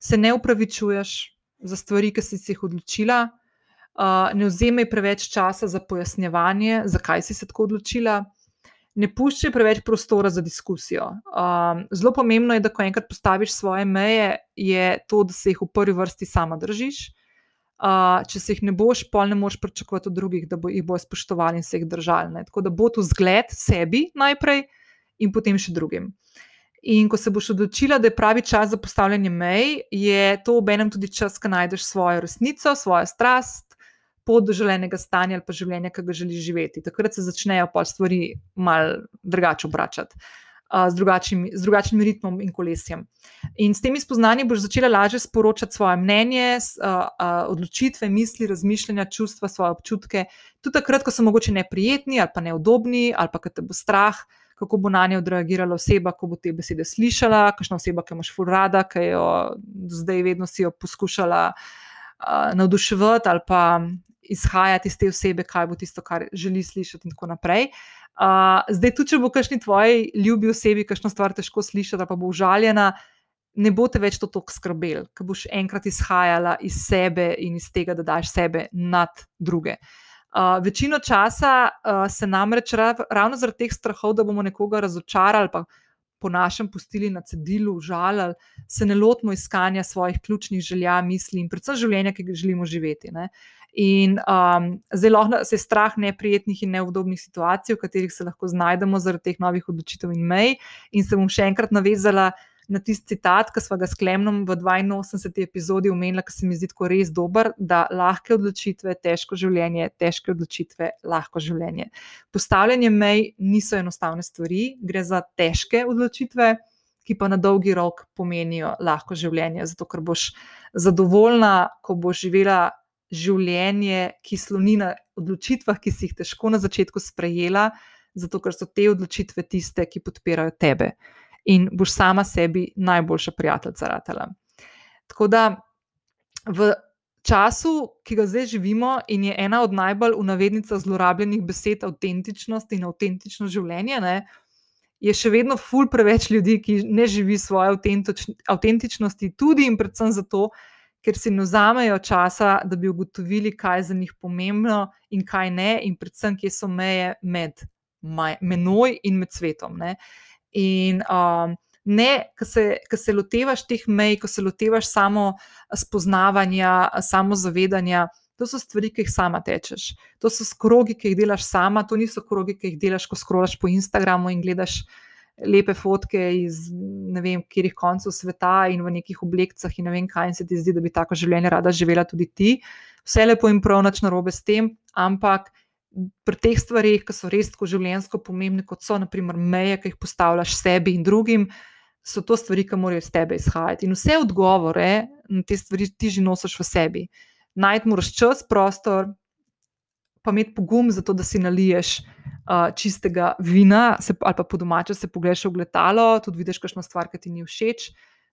se ne upravičuješ za stvari, ki si jih odločila, uh, ne vzemej preveč časa za pojasnjevanje, zakaj si se tako odločila, ne puščaj preveč prostora za diskusijo. Um, zelo pomembno je, da ko enkrat postaviš svoje meje, je to, da se jih v prvi vrsti sama držiš. Uh, če se jih ne boš, pol ne moš pričakovati od drugih, da bo jih bojo spoštovali in se jih držali. Ne? Tako da bo to zgled sebi najprej in potem še drugim. In ko se boš odločila, da je pravi čas za postavljanje mej, je to ob enem tudi čas, ko najdeš svojo resnico, svojo strast, pot do želenega stanja ali pa življenja, ki ga želiš živeti. Takrat se začnejo pa stvari mal drugače obračati. Uh, z, z drugačnim ritmom in kolesjem. In s temi spoznanji boš začela lažje sporočati svoje mnenje, uh, uh, odločitve, misli, razmišljanja, čustva, svoje občutke, tudi takrat, ko so mogoče neprijetni ali pa neudobni, ali pa ker te bo strah, kako bo na nje odreagirala oseba, ko bo te besede slišala, kakšna oseba, ki imaš ful rada, ki jo zdaj vedno si jo poskušala uh, navduševati ali pa izhajati iz te osebe, kaj bo tisto, kar želi slišati, in tako naprej. Uh, zdaj, tudi če bo kakšni tvoji ljubi osebi, kakšno stvar težko slišati, pa bo užaljena, ne bo te več to tako skrbel, ker boš enkrat izhajala iz sebe in iz tega, da daš sebe nad druge. Uh, večino časa uh, se namreč ravno zaradi teh strahov, da bomo nekoga razočarali, pa po našem pustili na cedilu, užalili, se ne lotimo iskanja svojih ključnih želja, misli in predvsem življenja, ki ga želimo živeti. Ne? In um, zelo se je strah neprijetnih in neudobnih situacij, v katerih se lahko znajdemo zaradi teh novih odločitev in mej. In se bom še enkrat navezala na tisti citat, ki smo ga s Klemnom v 82. epizodi omenili, ki se mi zdi tako res dober, da lahke odločitve, težko življenje, težke odločitve, lahko življenje. Postavljanje mej niso enostavne stvari, gre za težke odločitve, ki pa na dolgi rok pomenijo lahko življenje, zato ker boš zadovoljna, ko boš živela. Življenje, ki sloni na odločitvah, ki si jih težko na začetku sprejela, zato ker so te odločitve tiste, ki podpirajo tebe in boš sama sebi najboljša prijateljica ratela. Tako da v času, ki ga zdaj živimo, in je ena od najbolj v navednicah zlorabljenih besed avtentičnost in avtentično življenje, ne, je še vedno ful preveč ljudi, ki ne živi svoje avtentičnosti, tudi in predvsem zato. Ker si ne vzamejo časa, da bi ugotovili, kaj je za njih pomembno in kaj ne, in predvsem, kje so meje med menoj in med svetom. Ne. In um, ne, ko se, se lotevaš teh mej, ko se lotevaš samo spoznavanja, samo zavedanja. To so stvari, ki jih sama tečeš. To so skrogi, ki jih delaš sama, to niso krogi, ki jih delaš, ko skrolaš po Instagramu in gledaš lepe fotke iz ne vem, kjerih koncev sveta in v nekih oblekcah in ne vem, kaj se ti zdi, da bi tako življenje rada živela tudi ti. Vse lepo in prav, nič narobe s tem, ampak pri teh stvarih, ki so res tako življenjsko pomembne, kot so naprimer meje, ki jih postavljaš sebi in drugim, so to stvari, ki morajo iz tebe izhajati. In vse odgovore na te stvari ti že nosiš v sebi. Najti moraš čas, prostor, pa imeti pogum za to, da si naliješ uh, čistega vina, se, ali pa po domače se pogledaš v gledalo, tudi vidiš, kakšno stvar, ki ti ni všeč.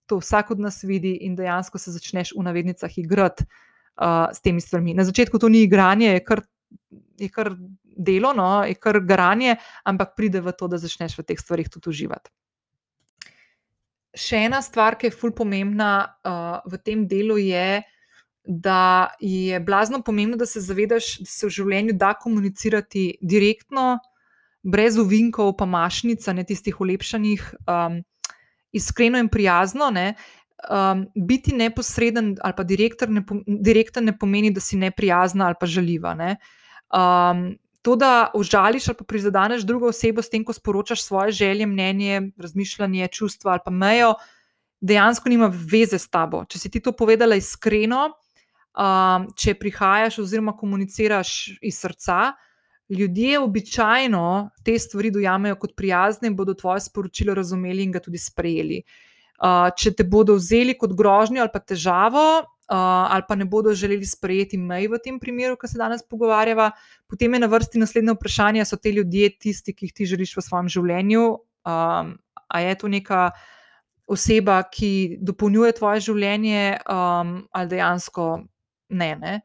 To vsak od nas vidi, in dejansko se začneš v navednicah igrati uh, s temi stvarmi. Na začetku to ni igranje, je kar je kar delo, no, je kar garanje, ampak pride v to, da začneš v teh stvarih tudi uživati. Še ena stvar, ki je fully pomembna uh, v tem delu, je, da je blazno pomembno, da se zavedaš, da se v življenju da komunicirati direktno, brez uvinkov, pa mašnica, ne tistih ulepšanih, um, iskreno in prijazno. Ne, um, biti neposreden ali pa ne, direktor ne pomeni, da si neprijazna ali pa žaljiva. Ne. Um, to, da užališ ali pa prizadeneš drugo osebo s tem, ko sporočaš svoje želje, mnenje, razmišljanje, čustva ali pa mejo, dejansko nima veze s tabo. Če si ti to povedala iskreno, um, če prihajaš oziroma komuniciraš iz srca. Ljudje običajno te stvari dojamejo kot prijazne in bodo tvoje sporočilo razumeli in ga tudi sprejeli. Uh, če te bodo vzeli kot grožnjo ali pa težavo, ali pa ne bodo želeli sprejeti mej v tem primeru, ki se danes pogovarjava, potem je na vrsti naslednje vprašanje: so te ljudje tisti, ki jih ti želiš v svojem življenju? Um, a je to neka oseba, ki dopolnjuje tvoje življenje, um, ali dejansko ne? ne?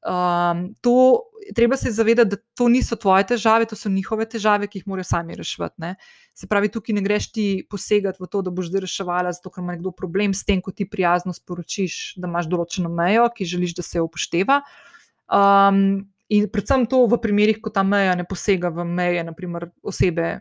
Um, to, treba se zavedati, da to niso tvoje težave, to so njihove težave, ki jih morajo sami reševati. Se pravi, tukaj ne greš ti posegati v to, da boš zdaj reševala, zato ker ima nekdo problem s tem, ko ti prijazno sporočiš, da imaš določeno mejo, ki želiš, da se upošteva. Um, in predvsem to v primerih, ko ta meja ne posega v meje, naprimer osebe,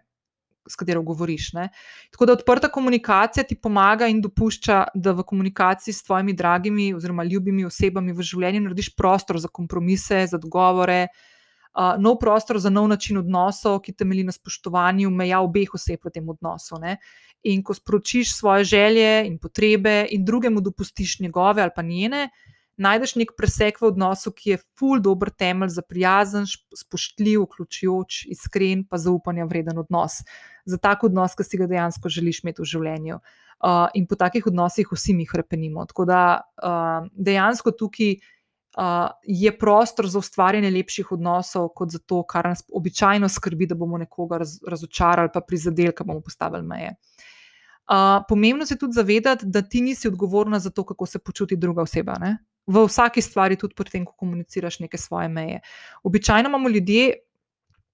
s katero govoriš. Ne? Tako da odprta komunikacija ti pomaga in dopušča, da v komunikaciji s tvojimi dragimi oziroma ljubimi osebami v življenju narediš prostor za kompromise, za dogovore, uh, nov prostor za nov način odnosov, ki temelji na spoštovanju meja obeh oseb v tem odnosu. Ne? In ko sporočiš svoje želje in potrebe, in drugemu dopustiš njegove ali pa njene, najdeš nek presek v odnosu, ki je ful dobr temelj za prijazen, spoštljiv, vključujoč, iskren, pa zaupanja vreden odnos. Za tak odnos, ki si ga dejansko želiš imeti v življenju. Uh, in po takih odnosih vsi mi hrepenimo. Tako da uh, dejansko tukaj uh, je prostor za ustvarjanje lepših odnosov, kot za to, kar nas običajno skrbi, da bomo nekoga raz, razočarali, pa prizadeli, da bomo postavili meje. Uh, pomembno se tudi zavedati, da ti nisi odgovorna za to, kako se počuti druga oseba. Ne? V vsaki stvari, tudi pri tem, ko komuniciraš neke svoje meje. Običajno imamo ljudje,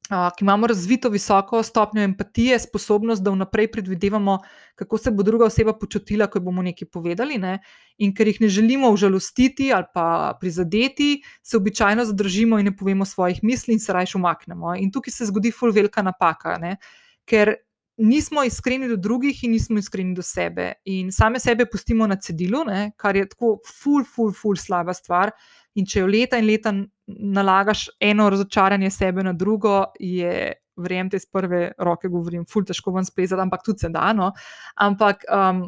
ki imamo razvito visoko stopnjo empatije, sposobnost, da vnaprej predvidevamo, kako se bo druga oseba počutila, ko bomo nekaj povedali. Ne? In ker jih ne želimo užalostiti ali pa prizadeti, se običajno zadržimo in ne povemo svojih misli in se raje umaknemo. In tukaj se zgodi ful velika napaka. Ne? Ker nismo iskreni do drugih in nismo iskreni do sebe. In same sebe pustimo na cedilu, ne, kar je tako ful, ful, ful slaba stvar. In če jo leta in leta nalagaš eno razočaranje sebe na drugo, je, verjemite, iz prve roke govorim, ful, težko vam splezati, ampak tudi se da. No. Ampak. Um,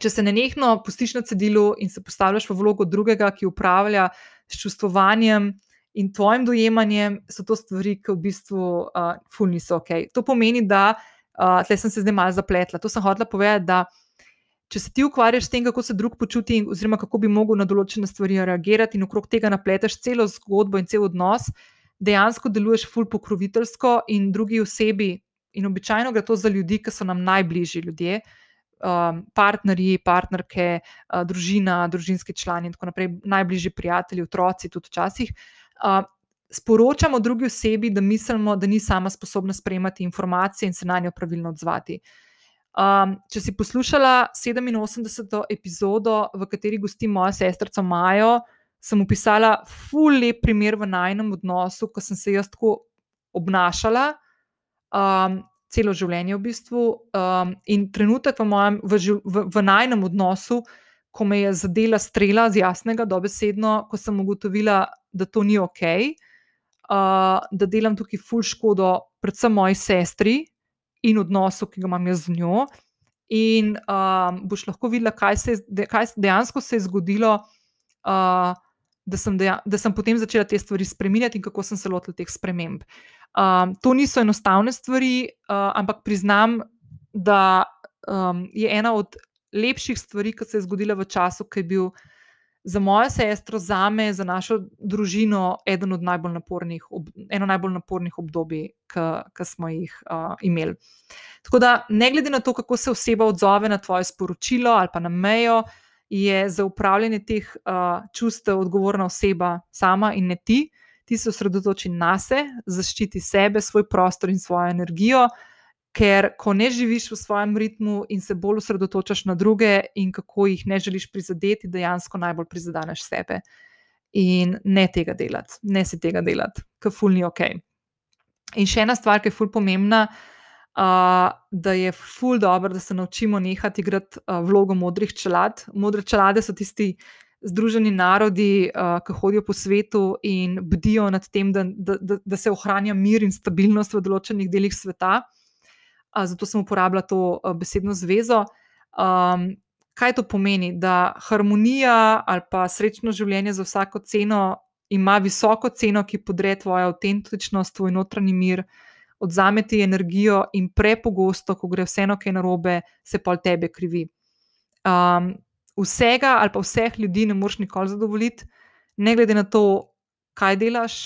Če se nenehno pustiš na cedilu in se postavljaš v vlogo drugega, ki upravlja s čustvovanjem in tvojim dojemanjem, so to stvari, ki v bistvu uh, ful niso ok. To pomeni, da Uh, Tleh sem se zdaj malo zapletla. To sem hotela povedati, da če se ti ukvarjaš s tem, kako se drug počuti, oziroma kako bi lahko na določene stvari reagirati, in okrog tega napleteš celo zgodbo in cel odnos, dejansko deluješ ful pokroviteljsko in drugi osebi. In običajno gre to za ljudi, ki so nam najbližji ljudje, um, partnerji, partnerke, uh, družina, družinski člani in tako naprej, najbližji prijatelji, otroci, tudi včasih. Uh, sporočamo drugi osebi, da mislimo, da ni sama sposobna sprejemati informacije in se na njo pravilno odzvati. Um, če si poslušala 87. epizodo, v kateri gosti moja sestrica Majo, sem opisala ful lep primer v najnem odnosu, ko sem se jaz tako obnašala. Um, Celo življenje, v bistvu, um, in trenutek v, mojem, v, v, v najnem odnosu, ko me je zadela strela z jasnega, dobesedno, ko sem ugotovila, da to ni ok, uh, uh, da delam tukaj ful škodo, predvsem moji sestri in odnosu, ki ga imam jaz z njo. In um, boš lahko videla, kaj, se je, kaj dejansko se je zgodilo, uh, da, sem deja, da sem potem začela te stvari spremenjati in kako sem se lotila teh sprememb. Um, to niso enostavne stvari, uh, ampak priznam, da um, je ena od lepših stvari, ki se je zgodila v času, ki je bil za mojo sestro, za me, za našo družino, eno od najbolj napornih, ob, eno najbolj napornih obdobij, ki smo jih uh, imeli. Tako da, ne glede na to, kako se oseba odzove na tvoje sporočilo ali pa na mejo, je za upravljanje teh uh, čustev odgovorna oseba sama in ne ti. Ti se osredotoči na sebe, zaščiti sebe, svoj prostor in svojo energijo, Ker, ko ne živiš v svojem ritmu in se bolj osredotočaš na druge, in kako jih ne želiš prizadeti, dejansko najbolj prizadeneš sebe. In ne tega delati, ne si tega delati, kar fulni ok. In še ena stvar, ki je ful pomembna, uh, da je ful dobro, da se naučimo nehati igrati uh, vlogo modrih čelad. Modre čelade so tisti združeni narodi, uh, ki hodijo po svetu in bdijo nad tem, da, da, da, da se ohranja mir in stabilnost v določenih delih sveta. Zato sem uporabljala to uh, besedno zvezo. Um, kaj to pomeni? Da harmonija ali pa srečno življenje za vsako ceno ima visoko ceno, ki podre tvojo avtentičnost, tvoj notranji mir, odzame ti energijo in prepogosto, ko gre vseeno kaj narobe, se pa od tebe krivi. Um, vsega ali pa vseh ljudi ne moreš nikoli zadovoljiti, ne glede na to, kaj delaš.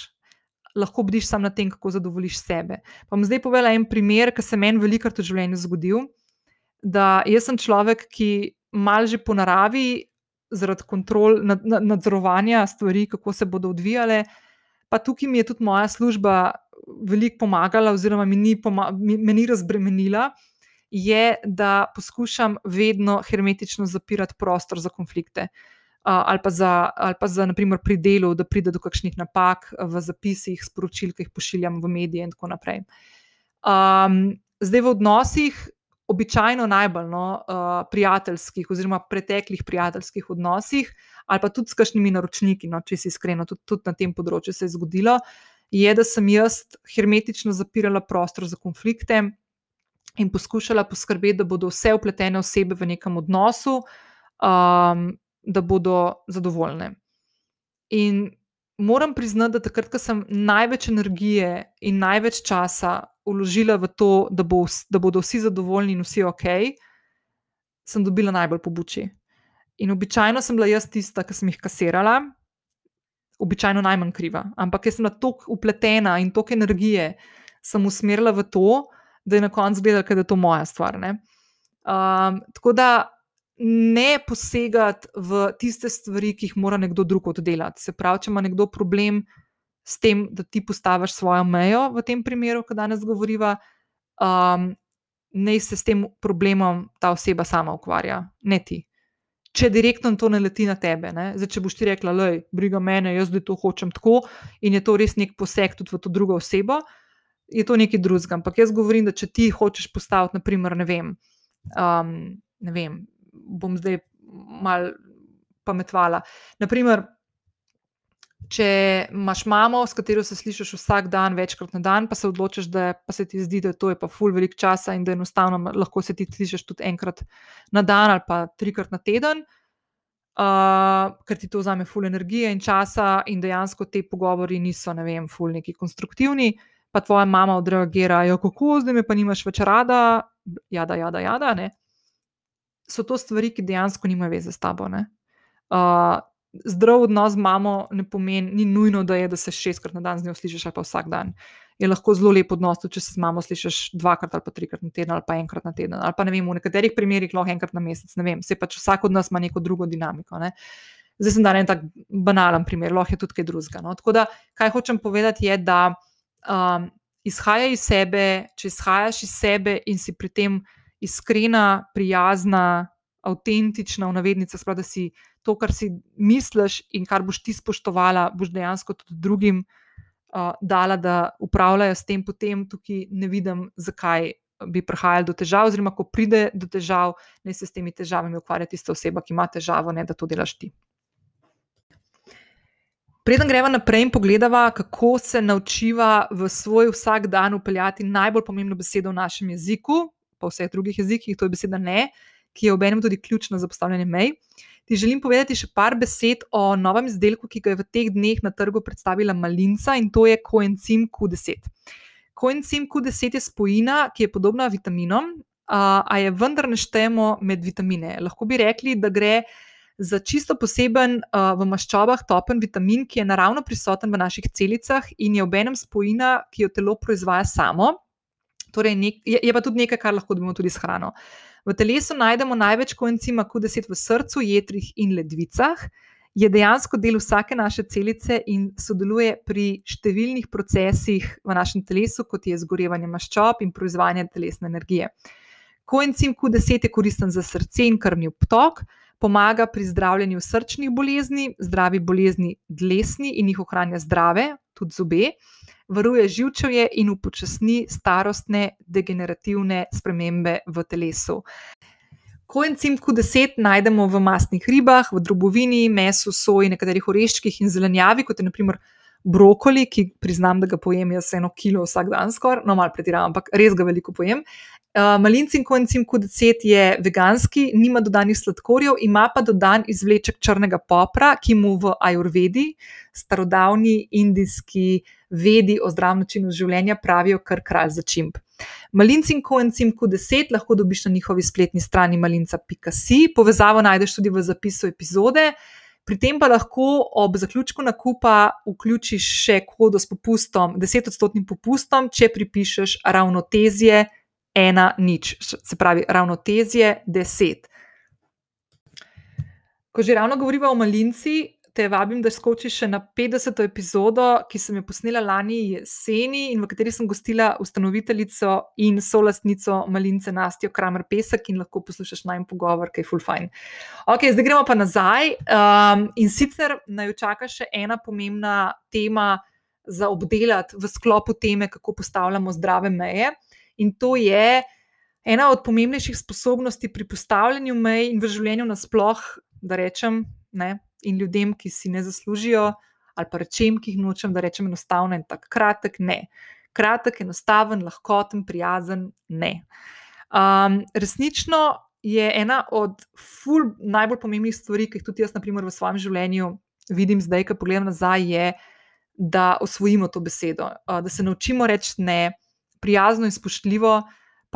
Lahko bdiš samo na tem, kako zadovoljiš sebe. Pa bom zdaj povedala en primer, ki se meni velikokrat v življenju zgodil. Da jaz sem človek, ki mal že po naravi zaradi kontrol, nad, nadzorovanja stvari, kako se bodo odvijale. Pa tukaj mi je tudi moja služba veliko pomagala, oziroma mi ni, poma mi, me ni razbremenila, je, da poskušam vedno hermetično zapirati prostor za konflikte. Uh, ali pa, za, ali pa za, naprimer, pri delu, da pride do kakšnih napak v zapisih, sporočil, ki jih pošiljam v medije, in tako naprej. Um, zdaj, v odnosih običajno najbolj no, prijateljskih, oziroma preteklih prijateljskih odnosih, ali pa tudi s kakšnimi naročniki, no, če si iskreno, tudi, tudi na tem področju se je zgodilo, je, da sem jaz hermetično zapirala prostor za konflikte in poskušala poskrbeti, da bodo vse upletene osebe v nekem odnosu, um, da bodo zadovoljne. In moram priznati, da takrat, ko sem največ energije in največ časa vložila v to, da, bo, da bodo vsi zadovoljni in vsi ok, sem dobila najbolj pobuči. In običajno sem bila jaz tista, ki sem jih kasirala, običajno najmanj kriva. Ampak jaz sem bila tako upletena in toliko energije sem usmerila v to, da je na koncu gledala, da je to moja stvar. Um, tako da ne posegati v tiste stvari, ki jih mora nekdo drug oddelati. Se pravi, če ima nekdo problem s tem, da ti postaviš svojo mejo, v tem primeru, ko danes govoriva, um, naj se s tem problemom ta oseba sama ukvarja, ne ti. Če direktno to ne leti na tebe, Zdaj, če boš ti rekla, da je briga mene, jaz zdaj to hočem tako in je to res nek poseg tudi v to drugo osebo, je to nekaj drugega. Ampak jaz govorim, da če ti hočeš postaviti, naprimer, ne vem, um, ne vem, bom zdaj mal pametvala. Naprimer, če imaš mamo, s katero se slišiš vsak dan, večkrat na dan, pa se odločiš, da pa se ti zdi, da to je pa ful velik časa in da enostavno lahko se ti slišiš tudi enkrat na dan ali pa trikrat na teden, uh, ker ti to vzame ful energije in časa, in dejansko te pogovori niso, ne vem, ful neki konstruktivni. Pa tvoja mama odreagira, jo kako zdaj me pa nimaš več rada, jada, jada, jada. Ne? So to stvari, ki dejansko nimajo veze s tabo. Uh, zdrav odnos z mamo ne pomeni, ni nujno, da je, da se šestkrat na dan z njo slišiš, ali pa vsak dan. Je lahko zelo lep odnos, tudi če se z mamo slišiš dvakrat ali pa trikrat na teden, ali pa enkrat na teden, ali pa ne vem, v nekaterih primerih lahko enkrat na mesec. Ne vem, se pač vsak od nas ima neko drugo dinamiko. Ne? Zdaj sem dal en tak banalen primer, lahko je tudi kaj drugega. No? Tako da, kaj hočem povedati, je, da um, izhaja iz sebe, če izhajaš iz sebe in si pri tem iskrena, prijazna, avtentična, v navednicah, da si to, kar si misliš in kar boš ti spoštovala, boš dejansko tudi drugim uh, dala, da upravljajo s tem, potem tukaj ne vidim, zakaj bi prihajali do težav, oziroma ko pride do težav, ne se s temi težavami ukvarja tista oseba, ki ima težavo, ne da to delaš ti. Preden greva naprej in pogledava, kako se naučiva v svoj vsak dan upeljati najbolj pomembno besedo v našem jeziku, v vseh drugih jezikih, to je beseda ne, ki je ob enem tudi ključna za postavljanje mej. Ti želim povedati še par besed o novem izdelku, ki ga je v teh dneh na trgu predstavila Malinca in to je koencim Q10. Koencim Q10 je spojina, ki je podobna vitaminom, a je vendar ne štejemo med vitamine. Lahko bi rekli, da gre za čisto poseben v maščobah topen vitamin, ki je naravno prisoten v naših celicah in je obenem spojina, ki jo telo proizvaja samo. Torej, nek, je, je pa tudi nekaj, kar lahko dobimo tudi s hrano. V telesu najdemo največ koencima Q10 v srcu, jetrih in ledvicah. Je dejansko del vsake naše celice in sodeluje pri številnih procesih v našem telesu, kot je zgorevanje maščob in proizvajanje telesne energije. Koencim Q10 je koristen za srce in krvni obtok, pomaga pri zdravljenju srčnih bolezni, zdravi bolezni dlesni in jih ohranja zdrave, tudi zobe, varuje živčevje in upočasni starostne degenerativne spremembe v telesu. Koencim Q10 najdemo v mastnih ribah, v drobovini, mesu, soji, nekaterih oreščkih in zelenjavi, kot je naprimer brokoli, ki priznam, da ga pojem jaz eno kilo vsak dan, skoraj, no, malo pretiravam, ampak res ga veliko pojem. Uh, malincin koencim Q10 je veganski, nima dodanih sladkorjev, ima pa dodan izvleček črnega popra, ki mu v ajurvedi, starodavni indijski vedi o zdravem načinu življenja, pravijo kar kralj za čimp. Malincin koencim Q10 lahko dobiš na njihovi spletni strani malinca.si, povezavo najdeš tudi v zapisu epizode. Pri tem pa lahko ob zaključku nakupa vključiš še kodo s popustom, 10-odstotnim popustom, če pripišeš ravnotezje ena nič, se pravi ravnotezje deset. Ko že ravno govorimo o malinci, te vabim, da skočiš še na 50. epizodo, ki sem jo posnela lani jeseni in v kateri sem gostila ustanoviteljico in solastnico malince Nastijo Kramer Pesek in lahko poslušaš najmen pogovor, ki je full fine. Ok, zdaj gremo pa nazaj um, in sicer naj čaka še ena pomembna tema za obdelati v sklopu teme, kako postavljamo zdrave meje in to je ena od pomembnejših sposobnosti pri postavljanju mej in v življenju nasploh, da rečem, ne, in ljudem, ki si ne zaslužijo, ali pa rečem, ki jih nočem, da rečem enostavno in tako kratek, ne. Kratek, enostaven, lahkoten, prijazen, ne. Um, resnično je ena od ful, najbolj pomembnih stvari, ki jih tudi jaz, na primer, v svojem življenju vidim zdaj, ko pogledam nazaj, je, da osvojimo to besedo, da se naučimo reči ne prijazno in spoštljivo,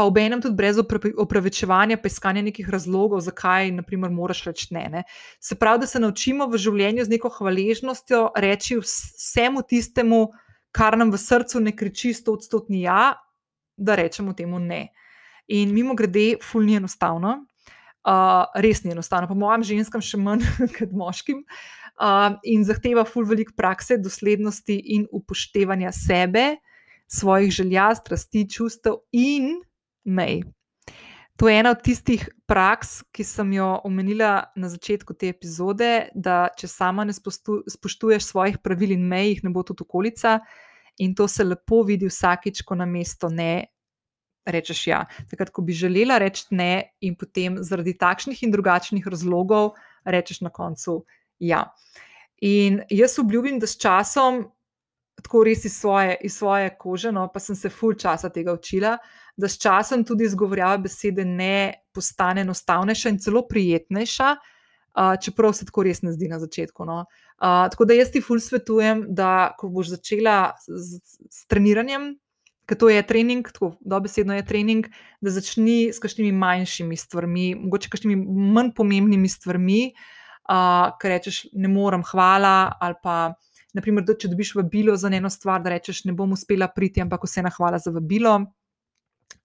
pa ob enem tudi brez opravičevanja, pa iskanja nekih razlogov, zakaj, naprimer, moraš reči ne, ne. Se pravi, da se naučimo v življenju z neko hvaležnostjo reči vsemu tistemu, kar nam v srcu ne kriči, sto odstotni ja, da rečemo temu ne. In mimo grede, ful ni enostavno, uh, res ni enostavno, po mojem, ženskam še manj *laughs* kot moškim. Uh, in zahteva ful veliko prakse, doslednosti in upoštevanja sebe, svojih želja, strasti, čustev in mej. To je ena od tistih praks, ki sem jo omenila na začetku te epizode, da če sama ne spoštuješ svojih pravil in mej, jih ne bo tudi okolica. In to se lepo vidi vsakič, ko na mesto ne rečeš ja. Takrat, ko bi želela reči ne, in potem zaradi takšnih in drugačnih razlogov rečeš na koncu ja. In jaz obljubim, da s časom tako res iz svoje, iz svoje kože, no, pa sem se ful časa tega učila, da s časom tudi izgovorjava besede ne postane enostavnejša in celo prijetnejša, uh, čeprav se tako res ne zdi na začetku. No. Uh, tako da jaz ti ful svetujem, da ko boš začela z, z treniranjem, ker to je trening, tako dobesedno je trening, da začni s kakšnimi manjšimi stvarmi, mogoče kakšnimi manj pomembnimi stvarmi, uh, ker rečeš, ne morem, hvala ali pa naprimer, da, če dobiš vabilo za eno stvar, da rečeš, ne bom uspela priti, ampak vseeno hvala za vabilo.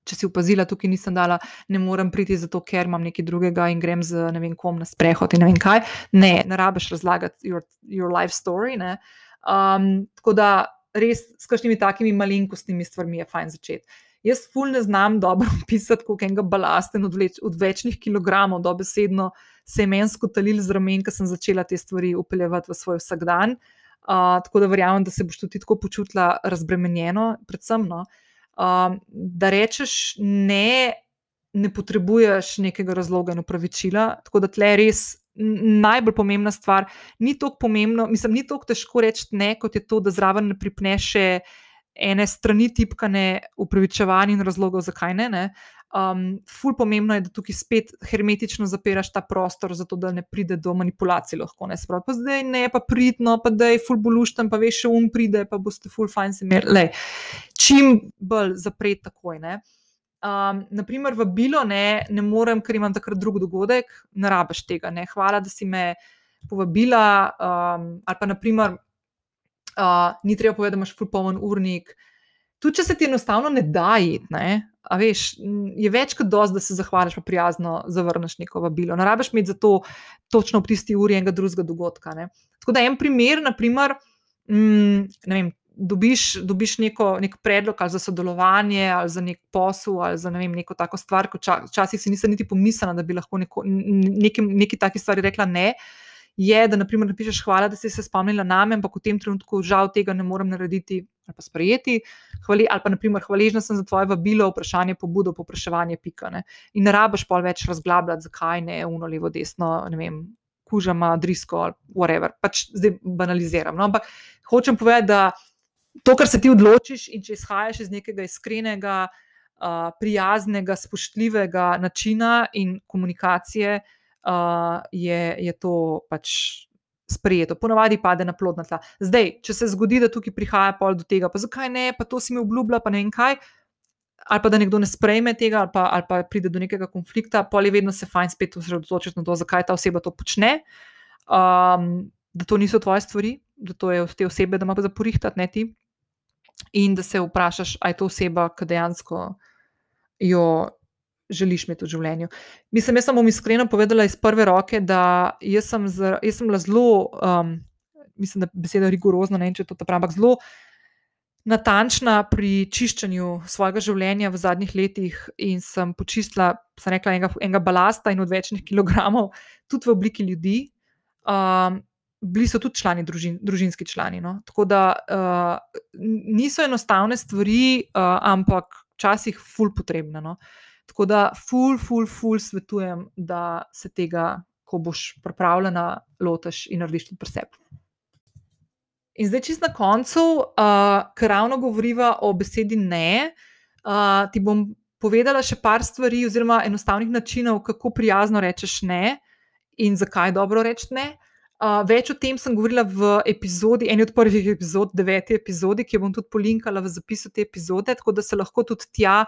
Če si opazila, tukaj nisem dala, ne morem priti zato, ker imam nekaj drugega in grem z ne vem kom na sprehod in ne vem kaj. Ne, ne rabiš razlagati your, your life story. Um, tako da res s kakšnimi takimi malenkostnimi stvarmi je fajn začeti. Jaz ful ne znam dobro *laughs* pisati, koliko enega balasta in odveč, odvečnih kilogramov, dobesedno semensko talil z ramen, ker sem začela te stvari upeljevati v svoj vsakdan. Uh, tako da verjamem, da se boš tudi tako počutila razbremenjeno, predvsem, no, uh, da rečeš ne, ne potrebuješ nekega razloga in upravičila. Tako da tle res najbolj pomembna stvar. Ni tako pomembno, mislim, ni tako težko reči ne, kot je to, da zraven ne pripneš ene strani tipkane upravičevanja in razlogov, zakaj ne. ne. Um, ful pomembno je, da tukaj spet hermetično zapiraš ta prostor, zato da ne pride do manipulacij. Lahko ne spravi, pa zdaj ne, pa pridno, pa da je ful bolušten, pa veš, še um pride, pa boste ful fajn se imeli. Čim bolj zapreti takoj. Um, naprimer, v bilo ne, ne morem, ker imam takrat drug dogodek, ne rabiš tega. Ne? Hvala, da si me povabila. Um, ali pa, naprimer, uh, ni treba povedati, da imaš ful pomen urnik. Tudi, če se ti enostavno ne da iti, A veš, je več kot dosti, da se zahvališ, pa prijazno zavrneš neko vabilo. Ne rabiš imeti za to točno v tisti uri enega drugega dogodka. Ne. Tako da en primer, naprimer, mm, ne vem, dobiš, dobiš neko, nek predlog ali za sodelovanje, ali za nek posel, ali za ne vem, neko tako stvar, ko včasih si nisem niti pomislila, da bi lahko neko, neki, neki taki stvari rekla ne. Je, da naprimer napišeš hvala, da si se spomnila name, ampak v tem trenutku žal tega ne morem narediti ali pa sprejeti. Hvali, ali pa naprimer hvaležna sem za tvoje vabilo, vprašanje, pobudo, popraševanje, pikane. In ne rabiš pa več razglabljati, zakaj ne, uno, levo, desno, ne vem, kužama, drisko whatever. Pač zdaj banaliziram. No? Ampak hočem povedati, da to, kar se ti odločiš, in če izhajaš iz nekega iskrenega, uh, prijaznega, spoštljivega načina in komunikacije, uh, je, je to pač sprejeto. Ponavadi pade na plodna tla. Zdaj, če se zgodi, da tukaj prihaja pol do tega, pa zakaj ne, pa to si mi obljubila, pa ne vem kaj. Ali pa da nekdo ne sprejme tega, ali pa, ali pa pride do nekega konflikta, pol je vedno se fajn spet osredotočiti na to, zakaj ta oseba to počne, um, da to niso tvoje stvari, da to je od te osebe, da ima za porihtati, ne ti in da se vprašaš, ali je to oseba, ki dejansko jo želiš imeti v življenju. Mislim, jaz sem vam iskreno povedala iz prve roke, da jaz sem, z, jaz sem bila zelo, um, mislim, da beseda rigorozna, ne vem, če to ta pravi, ampak zelo. Natančna pri čiščenju svojega življenja v zadnjih letih, in sem počistila, sem rekla, enega, enega balasta in odvečnih kilogramov, tudi v obliki ljudi. Um, bili so tudi člani, družin, družinski člani. No? Tako da uh, niso enostavne stvari, uh, ampak včasih ful potrebne. No? Tako da ful, ful, ful svetujem, da se tega, ko boš pripravljena, lotiš in narediš tudi preseb. In zdaj, čist na koncu, uh, ker ravno govoriva o besedi ne, uh, ti bom povedala še par stvari, oziroma enostavnih načinov, kako prijazno rečeš ne in zakaj je dobro reči ne. Uh, Uh, več o tem sem govorila v epizodi, eni od prvih epizod, deveti epizodi, ki jo bom tudi polinkala v zapisu te epizode, tako da se lahko tudi tja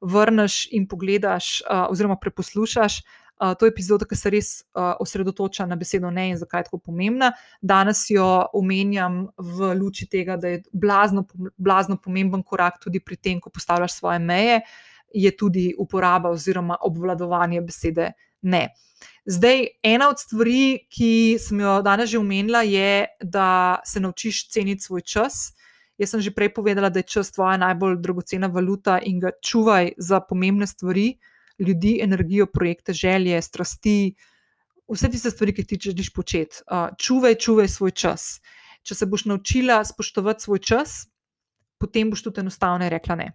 vrneš in pogledaš, uh, oziroma preposlušaš uh, to epizodo, ki se res uh, osredotoča na besedo ne in zakaj je tako pomembna. Danes jo omenjam v luči tega, da je blazno, blazno pomemben korak tudi pri tem, ko postavljaš svoje meje, je tudi uporaba oziroma obvladovanje besede ne. Zdaj, ena od stvari, ki sem jo danes že omenila, je, da se naučiš ceniti svoj čas. Jaz sem že prej povedala, da je čas tvoja najbolj dragocena valuta in ga čuvaj za pomembne stvari, ljudi, energijo, projekte, želje, strasti, vse tiste stvari, ki ti želiš početi. Čuvaj, čuvaj svoj čas. Če se boš naučila spoštovati svoj čas, potem boš tudi enostavno rekla ne.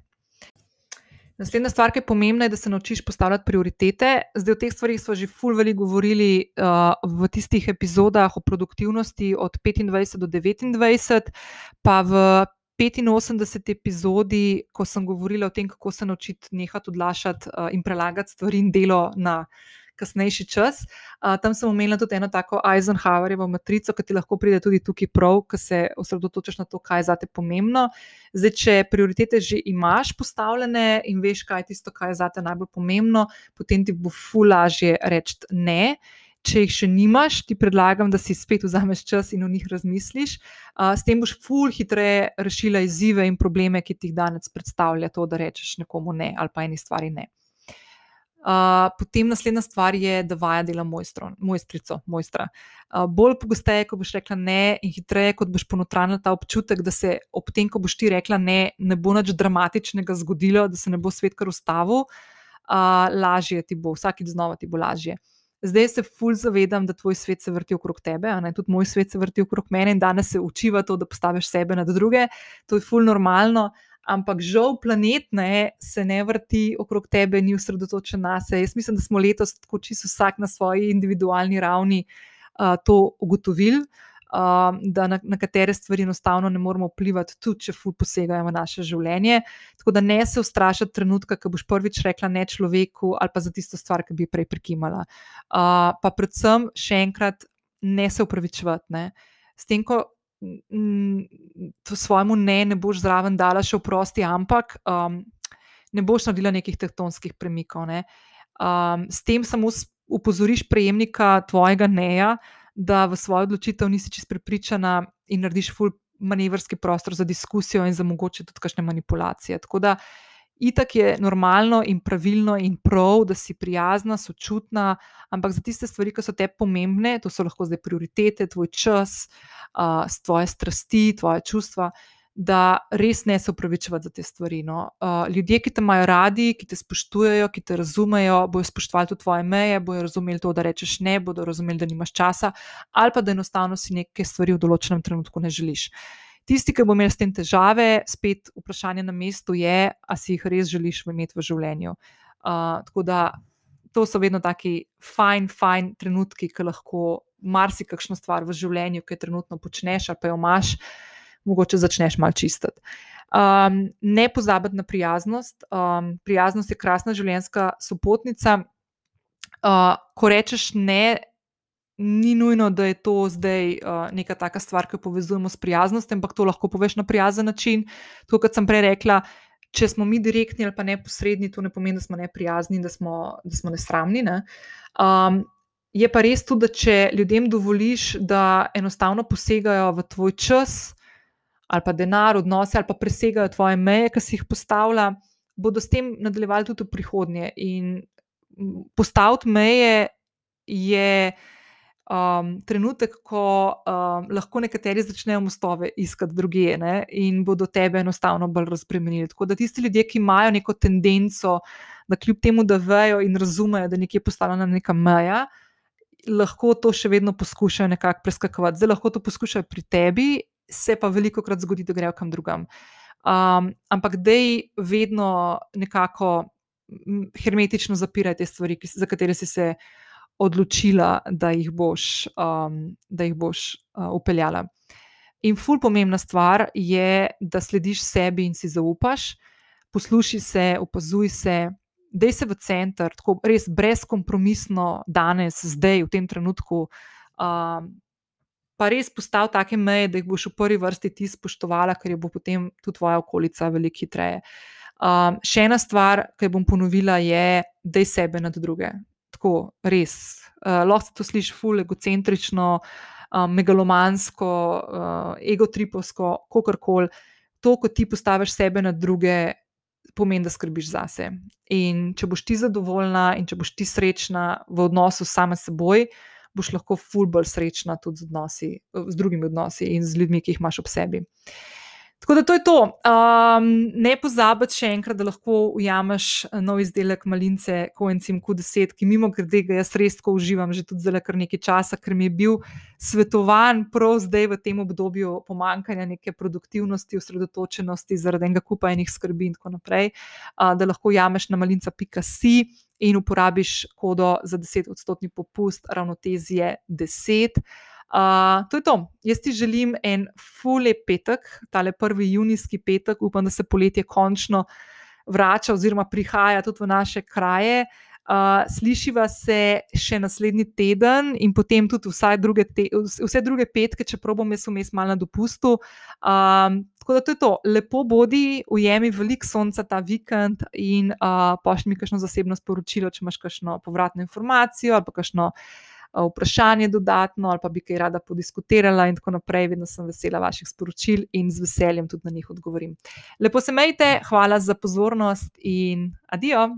Naslednja stvar, ki je pomembna, je, da se naučiš postavljati prioritete. Zdaj, o teh stvarih smo že ful veliko govorili uh, v tistih epizodah o produktivnosti od 25 do 29, pa v 85 epizodi, ko sem govorila o tem, kako se naučiti nehati odlašati uh, in prelagati stvari in delo na kasnejši čas. Uh, tam sem omenila tudi eno tako Eisenhowerjevo matrico, ki ti lahko pride tudi tukaj prav, ki se osredotočaš na to, kaj je zate pomembno. Zdaj, če prioritete že imaš postavljene in veš, kaj je tisto, kar je zate najbolj pomembno, potem ti bo ful lažje reči ne. Če jih še nimaš, ti predlagam, da si spet vzameš čas in o njih razmisliš. Uh, s tem boš ful hitreje rešila izzive in probleme, ki ti jih danes predstavlja to, da rečeš nekomu ne ali pa eni stvari ne. Uh, potem naslednja stvar je, da vaja dela mojstro, mojstrico, mojstra. Uh, bolj pogosteje, ko boš rekla ne, in hitreje, kot boš ponotranila ta občutek, da se ob tem, ko boš ti rekla ne, ne bo nič dramatičnega zgodilo, da se ne bo svet kar ustavil, uh, lažje ti bo, vsakič znova ti bo lažje. Zdaj se fulj zavedam, da tvoj svet se vrti okrog tebe, ne, tudi moj svet se vrti okrog mene in danes se učiva to, da postaviš sebe nad druge. To je fulj normalno, ampak žal planet ne, se ne vrti okrog tebe, ni usredotočen na sebe. Jaz mislim, da smo letos tako čisto vsak na svoji individualni ravni uh, to ugotovili. Uh, da na, na katere stvari enostavno ne moremo vplivati, tudi če ful posegajo v naše življenje. Tako da ne se ustrašiti trenutka, ko boš prvič rekla ne človeku ali pa za tisto stvar, ki bi prej prekimala. Uh, pa predvsem, še enkrat, ne se upravičevati. S tem, ko to svojemu ne, ne boš zraven dala še oprosti, ampak um, ne boš naredila nekih tektonskih premikov. Ne. Um, s tem samo upozoriš prejemnika tvojega neja, da v svojo odločitev nisi čest prepričana in narediš full manevrski prostor za diskusijo in za mogoče tudi kakšne manipulacije. Tako da Itak je normalno in pravilno in prav, da si prijazna, sočutna, ampak za tiste stvari, ki so te pomembne, to so lahko zdaj prioritete, tvoj čas, uh, tvoje strasti, tvoje čustva, da res ne se upravičevati za te stvari. No. Uh, ljudje, ki te imajo radi, ki te spoštujejo, ki te razumejo, bodo spoštovali tudi tvoje meje, bodo razumeli to, da rečeš ne, bodo razumeli, da nimaš časa, ali pa da enostavno si neke stvari v določenem trenutku ne želiš. Tisti, ki bo imel s tem težave, spet vprašanje na mestu je, ali si jih res želiš imeti v življenju. Uh, tako da to so vedno taki fajn, fajn trenutki, ki lahko marsikakšno stvar v življenju, ki jo trenutno počneš ali pa jo imaš mogoče začneš malo čistiti. Um, ne pozabiti na prijaznost. Um, prijaznost je krasna življenjska sopotnica. Uh, ko rečeš ne, ni nujno, da je to zdaj uh, neka taka stvar, ki jo povezujemo s prijaznostjo, ampak to lahko poveš na prijazen način. To, kot sem prej rekla, če smo mi direktni ali pa neposredni, to ne pomeni, da smo neprijazni, da smo, da smo nesramni. Ne? Um, je pa res tudi, da če ljudem dovoliš, da enostavno posegajo v tvoj čas, ali pa denar, odnose, ali pa presegajo tvoje meje, ki si jih postavlja, bodo s tem nadaljevali tudi v prihodnje. In postaviti meje je um, trenutek, ko um, lahko nekateri začnejo mostove iskati druge ne? in bodo tebe enostavno bolj razbremenili. Tako da tisti ljudje, ki imajo neko tendenco, da kljub temu, da vejo in razumejo, da nekje postavljena neka meja. Lahko to še vedno poskušajo nekako preskakovati. Zdaj lahko to poskušajo pri tebi, se pa veliko krat zgodi, da grejo kam drugam. Um, ampak dej vedno nekako hermetično zapiraj te stvari, ki, za katere si se odločila, da jih boš, um, da jih boš uh, upeljala. In ful pomembna stvar je, da slediš sebi in si zaupaš, posluši se, opazuj se. Dej se v center, tako res brezkompromisno, danes, zdaj, v tem trenutku, um, pa res postavi take meje, da jih boš v prvi vrsti ti spoštovala, ker jo bo potem tudi tvoja okolica veliko hitreje. Um, še ena stvar, ki bom ponovila, je, da je sebe nad druge. Tako, res. Uh, lahko se to sliši ful, egocentrično, um, megalomansko, uh, egotripovsko, kakorkoli. To, ko ti postaviš sebe nad druge, pomeni, da skrbiš zase. In če boš ti zadovoljna in če boš ti srečna v odnosu s samim seboj, boš lahko ful bolj srečna tudi z, odnosi, z drugimi odnosi in z ljudmi, ki jih imaš ob sebi. Tako da to je to. Um, ne pozabi še enkrat, da lahko ujameš eh, nov izdelek malince Coencim Q10, ki mimo grede ga jaz res tako uživam že tudi zelo kar nekaj časa, ker mi je bil svetovan prav zdaj v tem obdobju pomankanja neke produktivnosti, osredotočenosti zaradi enega kupa enih skrbi in tako naprej, uh, da lahko ujameš na malinca.si in uporabiš kodo za 10-odstotni popust, ravnotezije 10. Uh, to je to. Jaz ti želim en fully petek, tale prvi junijski petek, upam, da se poletje končno vrača oziroma prihaja tudi v naše kraje. Uh, slišiva se še naslednji teden in potem tudi druge te, vse druge petke, čeprav bom jaz vmes malo na dopustu. Um, Tako da to je to, lepo bodi, ujemi veliko sonca ta vikend in uh, pošlji mi kakšno zasebno sporočilo, če imaš kakšno povratno informacijo ali pa kakšno uh, vprašanje dodatno, ali pa bi kaj rada podiskutirala in tako naprej. Vedno sem vesela vaših sporočil in z veseljem tudi na njih odgovorim. Lepo se majte, hvala za pozornost in adijo!